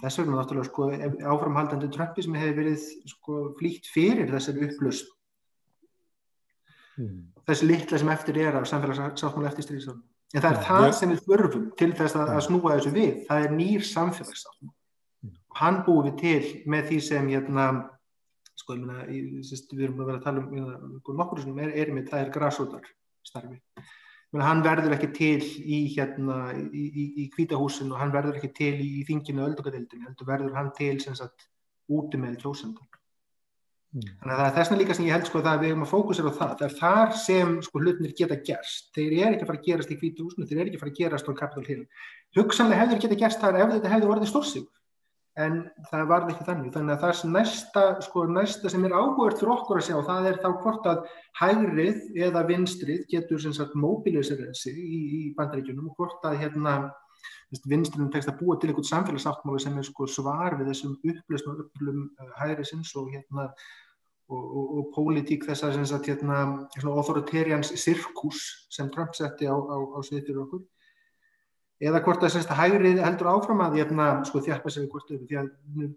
Speaker 3: Þess vegna náttúrulega sko, áframhaldandi Trumpi sem hefur verið sko, flýtt fyrir þessari upplust mm. þessi litla sem eftir er af samfélagssáttmála eftir stríðsáttmála. En það er ja, það ja. sem við þurfum til þess að, að snúa þessu við. Það er nýr samfélagssáttmála. Mm. Hann búið við til með því sem hérna, sko, ég meina, við erum að vera að tala um hérna, nokkur sem er, er með, það er græsótar starfi hann verður ekki til í hérna í, í, í kvítahúsin og hann verður ekki til í, í þinginu öldungadeildin, heldur verður hann til sem sagt úti með kjósendum mm. þannig að það er þessna líka sem ég held sko að við erum að fókusera á það það er þar sem sko hlutnir geta gerst. Þeir eru ekki að fara að gerast í kvítahúsinu þeir eru ekki að fara að gerast á Capitol Hill. Hugsanlega hefur geta gerst þar ef þetta hefur orðið stórsíkur en það varði ekki þannig. Þannig að það sem næsta, sko, næsta sem er áhugert fyrir okkur að sjá það er þá hvort að hægrið eða vinstrið getur sem sagt mobilisera sig í, í bandaríkjunum og hvort að hérna vinstrinu tekst að búa til einhvern samfélagsáttmáli sem er sko svar við þessum upplösnum upplum uh, hægrisins og hérna og, og, og pólitík þess að hérna, authoritarians sirkus sem Trump setti á, á, á fyrir okkur eða hvort það sérst að hægrið heldur áfram að jæfna, sko, þjálpa sig hvort öfu því að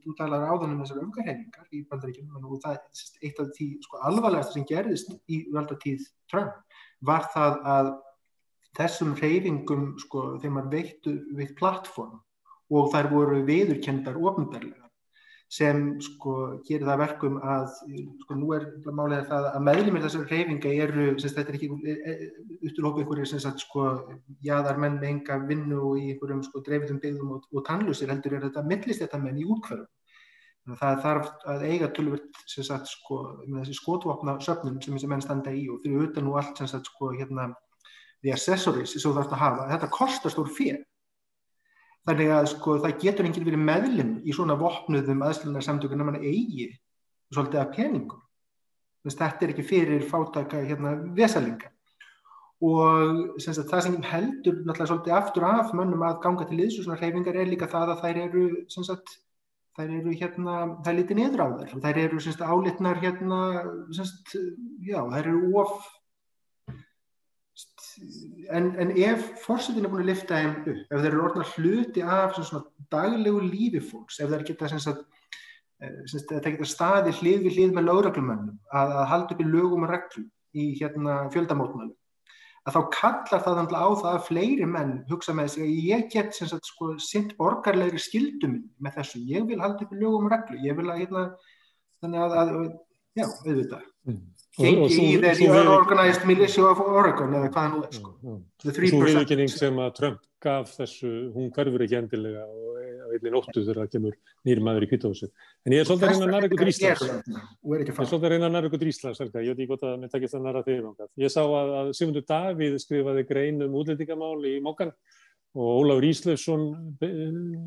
Speaker 3: þú talar áðan um þessar umgarheiningar í bandaríkjum og það er sérst eitt af því sko, alvarlegast sem gerðist í valdatíð Trump var það að þessum reyfingum sko, þegar maður veittu veitt plattform og þær voru viðurkendar ofnbarlega sem sko gerir það verkum að sko nú er málega það að meðlumir þessar reyfinga eru, sem þetta er ekki upptilhóku einhverju sem sagt sko jáðar menn með enga vinnu og í einhverjum sko dreifitum byggðum og, og tannlusir heldur er þetta millist þetta menn í útkverðum. Það þarf að eiga tölvöld sem sagt sko með þessi skotvapna söfnum sem þessi menn standa í og fyrir utan og allt sem sagt sko hérna the accessories sem þú þarfst að hafa. Þetta kostar stór fyrir þannig að sko það getur enginn verið meðlum í svona vopnuðum aðslunar samtöku en mann eigi svolítið af peningum. Þetta er ekki fyrir fátaka hérna vesalinga og sagt, það sem heldur náttúrulega svolítið aftur af mönnum að ganga til liðs og svona hreyfingar er líka það að þær eru sagt, þær eru hérna, það er litið niður á þær þær eru sagt, álitnar hérna já, þær eru of en, en ef fórsetin er búin að lifta þeim upp, ef þeir eru orðin hluti af daglegu lífi fólks, ef þeir geta sagt, það geta staði hlið við hlið með lögreglumönnum að, að halda upp í lögum og reglum í hérna fjöldamótmælum að þá kallar það á það að fleiri menn hugsa með sig að ég get sagt, sko, sint borgarlegri skildum með þessu, ég vil halda upp í lögum og reglu, ég vil að hérna, þannig að, að já, auðvitað. Mm. Gengi í þeirri Organized Militia of Oregon eða hvaða nú er sko.
Speaker 1: Svo viðkynning sem að Trump gaf þessu, hún hverfur ekki endilega og á einni nóttu þegar það kemur nýri maður í kvítahúsi. En ég er svolítið að reyna að næra ykkur Íslands. Ég er svolítið að reyna að næra ykkur Íslands. Ég veit ekki hvort að mér takkist að þig um Ég sá að, að Sigmundur Davíð skrifaði grein um útlendingamál í Mókan og Ólafur Íslefsson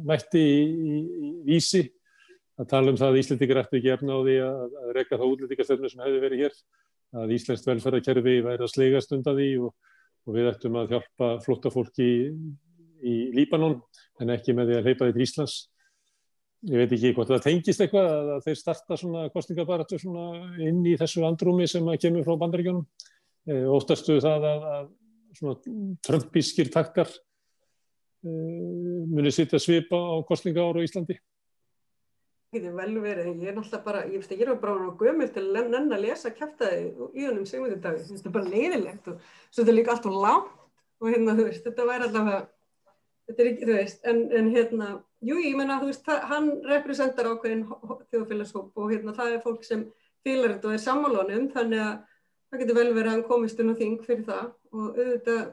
Speaker 1: mætti í, í, í vísi að tala um það að Íslendingar ætti ekki efna á því að, að reyka þá útlendingastöfnu sem hefði verið hér, að Íslensk velferðarkerfi væri að slegast undan því og, og við ættum að hjálpa flotta fólki í, í Líbanon en ekki með því að leipa því til Íslands. Ég veit ekki hvort það tengist eitthvað að þeir starta svona kostningabaratu svona inn í þessu andrumi sem að kemur frá bandaríkjónum. E, óttastu það að, að svona trömpískir takkar e, muni sitja svipa á kostningaáru í Íslandi?
Speaker 4: Það getur vel verið, ég er náttúrulega bara, ég veist ekki, ég er bara á gömul til að nenn að lesa kæftæði í húnum segmyndir dagi, þetta er bara leiðilegt og svo þetta er líka alltaf langt og hérna, þú veist, þetta væri allavega þetta er ekki, þú veist, en, en hérna, jú, ég menna, þú veist, það, hann representar ákveðin þjóðfélagshóp og hérna, það er fólk sem fílar þetta og er sammálunum, þannig að það getur vel verið að hann komist inn á þing fyrir það og auðvitað,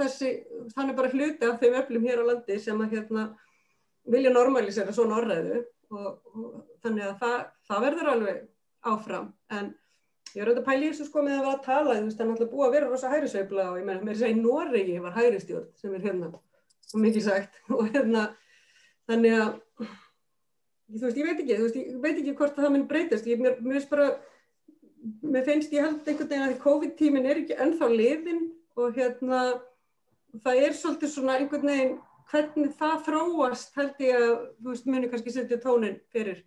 Speaker 4: þessi, hann er bara hluti af þeim öflum hér á landi sem að hérna vilja normalisera svona orðræðu og, og þannig að það, það verður alveg áfram, en ég er auðvitað pæli í þessu sko með að vera að tala, þú veist, það er náttúrulega búið að vera rosa hærisveifla og ég meina, mér að í Noregi var hæristjórn sem er hérna og mikið sagt. Og hérna þannig að þú veist, ég veit ekki, veist, ég veit ekki hvort það minn breytast, ég, mér, mér bara mér finnst ég held einhvern veginn að COVID-tímin er ekki ennþá liðin og hérna það er svolítið svona einhvern veginn hvernig það þróast held ég að, þú veist, muni kannski setja tónin fyrir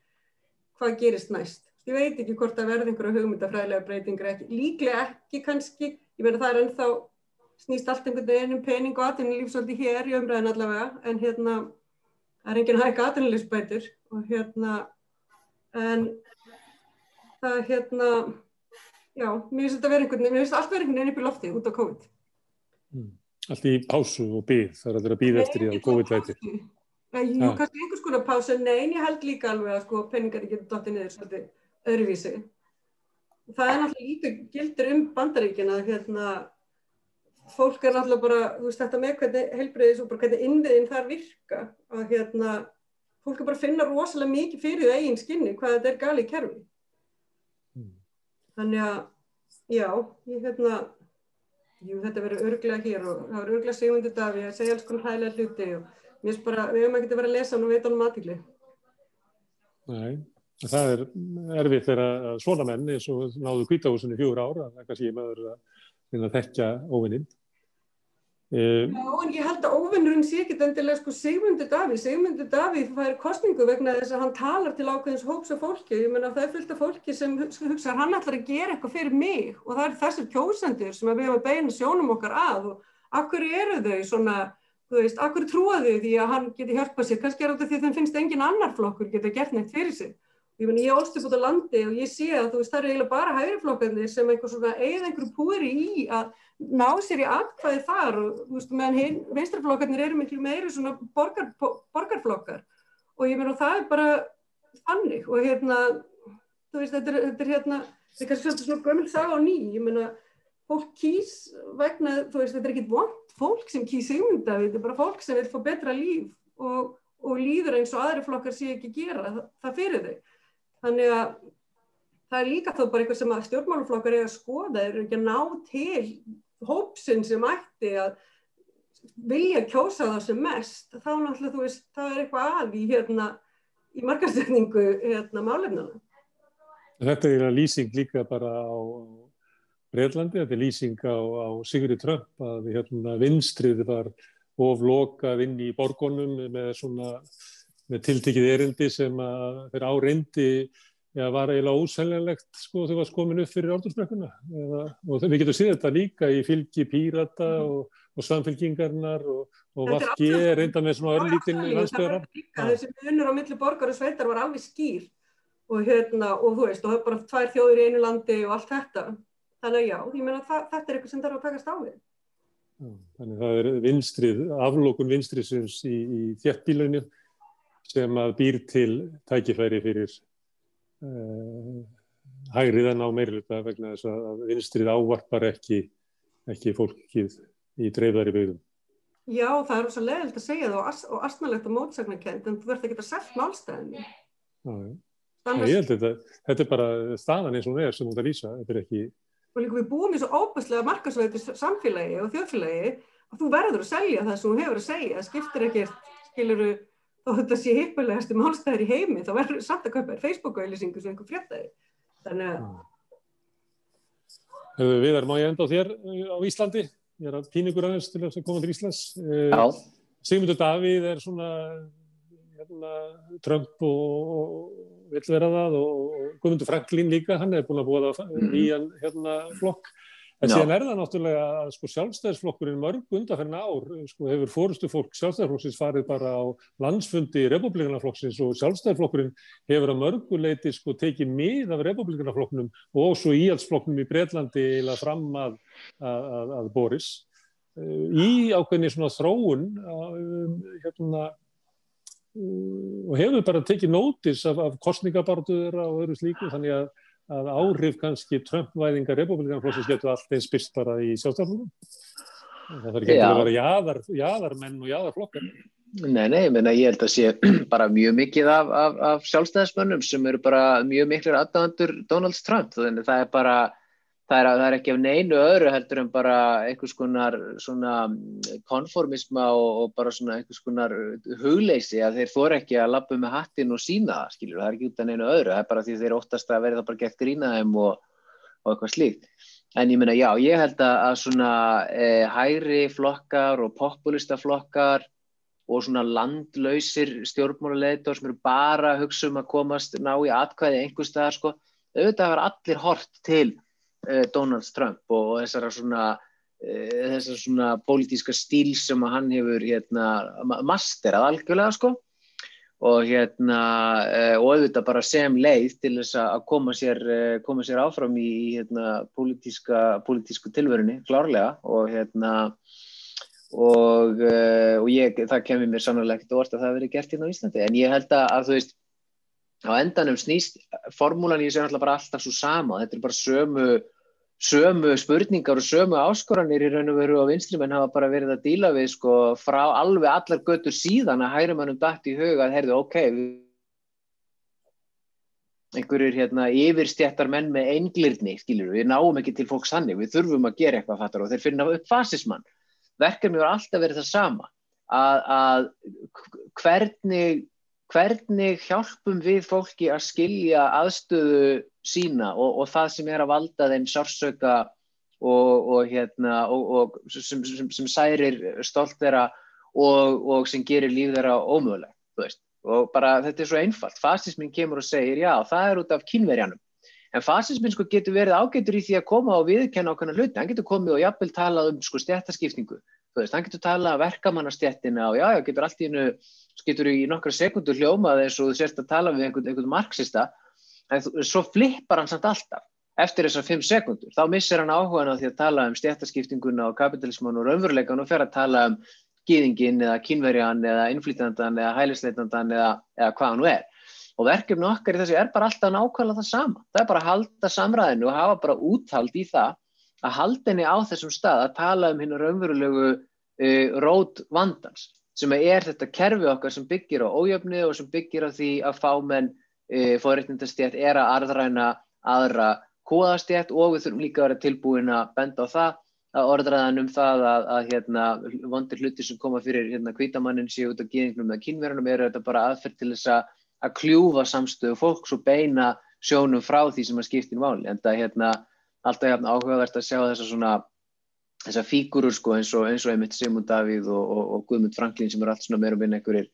Speaker 4: hvað gerist næst. Ég veit ekki hvort það verði einhverju hugmyndafræðilega breytingar ekki, líklega ekki kannski, ég meina það er ennþá snýst allt einhvern veginn um pening og atvinnulífsvöldi hér í umræðin allavega en hérna það er enginn hækka atvinnulífsbætur og hérna en það hérna já, mér finnst þetta verið einhvern veginn mér finnst allt verið einhvern veginn upp í lofti út á COVID.
Speaker 1: Mm. Allt í pásu og byggð það er að vera að byggða eftir í að COVID læti
Speaker 4: Jú, ja. kannski einhvers konar pásu nein, ég held líka alveg að sko peningar getur dottið niður svolítið öðruvísi það er náttúrulega lítið gildur um bandaríkina hérna fólk er náttúrulega bara, þú veist þetta með hvernig heilbreyðis og bara hvernig innviðin þar virka að hérna, fólk er bara að finna rosalega mikið fyrir það eigin skinni hvað þetta er gali í kerfi mm. þannig að já, ég hérna jú, þetta verður örglega hér og það verður örglega segundu dag við að segja alls konar hægilega hluti og við höfum ekki að vera að lesa og veit ánum aðtíkli
Speaker 1: Nei, það er erfitt þegar svona menni eins og náðu kvítahúsinu fjóru ára, það kannski maður að þekkja óvinninn
Speaker 4: Um, Já, en ég held að óvinnurinn sé ekki endilega sko Sigmundur Davíð, Sigmundur Davíð fær kostningu vegna þess að hann talar til ákveðins hóps af fólki, ég menna það er fullt af fólki sem hugsa hann ætlar að gera eitthvað fyrir mig og það er þessir kjósendur sem við hefum að beina sjónum okkar að og akkur eru þau svona, þú veist, akkur trúa þau því að hann geti hjálpað sér, kannski er þetta því að þeim finnst engin annar flokkur geta gert neitt fyrir sig. Ég menn, ég ólst upp út á landi og ég sé að þú veist, það eru eiginlega bara hægriflokkarnir sem einhver svona eigið einhverju púri í að ná sér í atkvæði þar og þú veist, meðan vinstraflokkarnir eru miklu meiri svona borgar, borgarflokkar. Og ég meina það er bara þannig og hérna þú veist, þetta er, þetta er hérna þetta er kannski svona gömul sag á ný. Ég meina, fólk kýs vegna þú veist, þetta er ekkit vond fólk sem kýs sigmynda, þetta er bara fólk sem vil fá betra líf og, og líður eins og aðri flokkar sé ekki gera það, það fyrir þau þannig að það er líka þá bara eitthvað sem að stjórnmáluflokkar er að skoða, eru ekki að ná til hópsinn sem ætti að vilja kjósa það sem mest, þá náttúrulega þú veist, það er eitthvað að í hérna, í markastökningu hérna málefnana.
Speaker 1: Þetta er eiginlega lýsing líka bara á Breitlandi, þetta er lýsing á, á Sigri Trump að hérna, vinstrið var oflokað inn í borgonum með svona með tiltekið erindi sem að þeir árindi já, var eiginlega ósæljanlegt sko þegar það var komin upp fyrir orðursbrekkuna og við getum séð þetta líka í fylgi pírata mm. og, og samfylgingarnar og, og vafki reynda með svona örlítinn landsbyrðar.
Speaker 4: Þessi munur á milli borgar og sveitar var alveg skýr og hérna og þú veist og það er bara tvær þjóður í einu landi og allt þetta. Þannig já, ég meina þetta er eitthvað sem þarf að takast á við.
Speaker 1: Þannig að það er vinstrið, aflókun vinstriðsins í, í þjettbílauninu sem að býr til tækifæri fyrir uh, hægriðan á meirluta vegna þess að vinstrið ávarpar ekki, ekki fólkið í dreifðari byggðum.
Speaker 4: Já, það er svo leiðilegt að segja það og, og astnalegt og mótsagnarkend en þú verður ekki að selja málstæðinni.
Speaker 1: Já, já. Ég held þetta, þetta er bara staðan eins og hún er sem hún er að lýsa, þetta er ekki...
Speaker 4: Og líka við búum í svo óbærslega markasvæti samfélagi og þjóðfélagi að þú verður að selja það sem hún hefur að segja, það skiptir ekkert, skiluru, þó þetta sé hippulegast málstæðir í heimi, þá verður samt að kaupa Facebook-auðlýsingu sem einhver fréttaði. Þannig að...
Speaker 1: Viðar, má ég enda á þér á Íslandi? Ég er að píningur aðeins til þess að koma til Íslands.
Speaker 5: Já.
Speaker 1: Sigmundur Davíð er svona hérna, Trump og vill vera það og Guðmundur Franklín líka, hann er búin að búa það nýjan hérna, flokk En síðan er það náttúrulega að sko, sjálfstæðisflokkurinn mörg undanferðin ár sko, hefur fórustu fólk sjálfstæðisflokksins farið bara á landsfundi republikanaflokksins og sjálfstæðisflokkurinn hefur að mörguleiti sko, tekið mið af republikanaflokknum og svo íhaldsflokknum í Breitlandi eða fram að, að, að Boris. Eh, í ákveðni svona þróun um, hérna, og hefur bara tekið nótis af, af kostningabartuður og öðru slíku þannig að að áhrif kannski Trump-væðingar republikanflóksins getur allt eins byrst bara í sjálfstaflunum. Það þarf ekki að vera jáðar, jáðarmenn og jáðarflokkar.
Speaker 5: Nei, nei, menna, ég held að sé bara mjög mikið af, af, af sjálfstæðismönnum sem eru bara mjög miklir aðdæðandur Donald Trump. Þannig það er bara það er, það er ekki af neinu öðru heldur en bara einhvers konar svona konformisma og, og bara svona einhvers konar hugleysi að þeir fór ekki að lappa með hattin og sína það, skiljur, það er ekki út af neinu öðru, það er bara því þeir óttast að verða bara gett grínaðum og, og eitthvað slíkt. En ég meina, já, ég held að, svona eh, hæri flokkar og populista flokkar og svona landlausir stjórnmáluleitor sem eru bara að hugsa um að komast ná í atkvæði einhver staðar, sko, auðvitað var allir hort til Donald Trump og þessara svona eh, þessar svona pólitíska stíl sem hann hefur hérna, masterað algjörlega sko. Og hérna eh, og auðvitað bara sem leið til þess að koma sér, koma sér áfram í hérna pólitíska pólitísku tilverunni, klárlega. Og hérna og, og ég, það kemur mér sannlega ekkert orð að það veri gert hérna á Íslandi. En ég held að þú veist á endanum snýst formúlan í þessu er alltaf bara alltaf svo sama, þetta er bara sömu sömu spurningar og sömu áskoranir í raun og veru á vinstrimenn hafa bara verið að díla við sko frá alveg allar götur síðan að hægumannum dætt í huga að heyrðu ok einhverjur hérna yfirstjættar menn með englirni skilur við náum ekki til fólks hannig við þurfum að gera eitthvað fattar og þeir finna upp fasismann. Verkefni var alltaf verið það sama að, að hvernig hvernig hjálpum við fólki að skilja aðstöðu sína og, og það sem er að valda þeim sársöka og, og, hérna, og sem, sem, sem særir stolt þeirra og sem gerir líf þeirra ómögulegt og bara þetta er svo einfalt. Fasismin kemur og segir já það er út af kynverjanum en fasismin sko getur verið ágætur í því að koma og viðkenna okkurna hluti, hann getur komið og jafnvel talað um sko stjættaskipningu, þú veist, hann getur talað um verkamannastjættina og já, já, getur allt í hennu getur í nokkra sekundur hljómað eins og þú sérst að tala við einhvern, einhvern marxista en svo flippar hann samt alltaf eftir þessar fimm sekundur, þá missir hann áhugan á því að tala um stjættaskiptinguna og kapitalisman og raunveruleikan og fer að tala um gýðingin eða kynverjan eða innflýtandan eða hælisleitandan eða, eða hvað hann er. Og verkefni okkar í þessu er bara alltaf nákvæmlega það sama, það er bara að halda samræðinu og hafa bara úthald í það að halda henni á þessum stað að tala um hennu raunverulegu uh, rót vandans sem er þetta kerfi okkar sem byggir á ójöfni og sem byggir á því að fámenn e, fóðréttindastjætt er að arðræna aðra kóðastjætt og við þurfum líka að vera tilbúin að benda á það að orðræðan um það að, að hérna, vondir hluti sem koma fyrir hérna, kvítamannin séu út af geðingnum eða kynverðunum eru þetta bara aðferð til þess að, að kljúfa samstöðu fólks og beina sjónum frá því sem að skiptir máli en það hérna alltaf hérna áhugavert að sjá þessa svona þessa fígurur sko eins og eins og einmitt Simon Davíð og, og, og Guðmund Franklin sem eru allt svona meira og minna einhverjir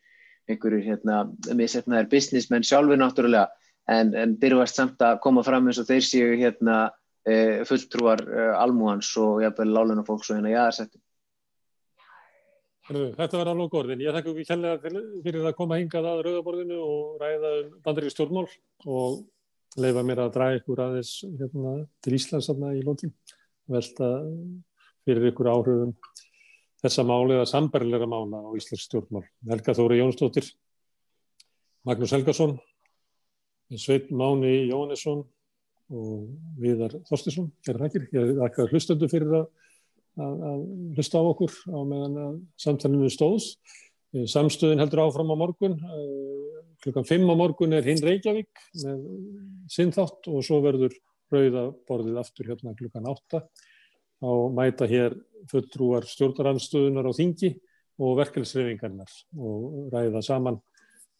Speaker 5: einhverjir hérna misetnaðir businessmenn sjálfur náttúrulega en, en byrjast samt að koma fram eins og þeir séu hérna e, fulltrúar e, almúhans og jafnvel láluna fólks og hérna jáðarsettum.
Speaker 1: Þetta var alveg orðin. Ég þakka ekki kjærlega fyrir að koma hingað að rauðaborðinu og ræða um bandarík stjórnmál og leifa mér að draga ykkur aðeins hérna, til Íslands í lókin. Velta fyrir ykkur áhrifum þessa máli eða sambarlega mála á Íslands stjórnmál. Helga Þóri Jónsdóttir, Magnús Helgason, Sveit Máni Jónesson og Viðar Þorstinsson. Er ekki? Ég þakka hlustöndu fyrir að að, að hlusta á okkur á meðan að samtalenu stóðs. Samstöðin heldur áfram á morgun. Eh, klukkan 5 á morgun er hinn Reykjavík með sinnþátt og svo verður rauðaborðið aftur hérna klukkan 8. Þá mæta hér fulltrúar stjórnaranstöðunar á þingi og verkefelsreifingarnar og ræða saman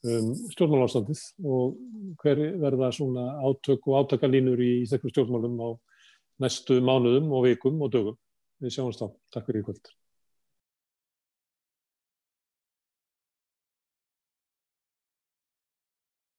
Speaker 1: um stjórnmálástandið og hver verða svona átök og átakalínur í þekkum stjórnmálum á næstu mánuðum og vikum og dögum. Við sjáumst á. Takk fyrir í kvöld.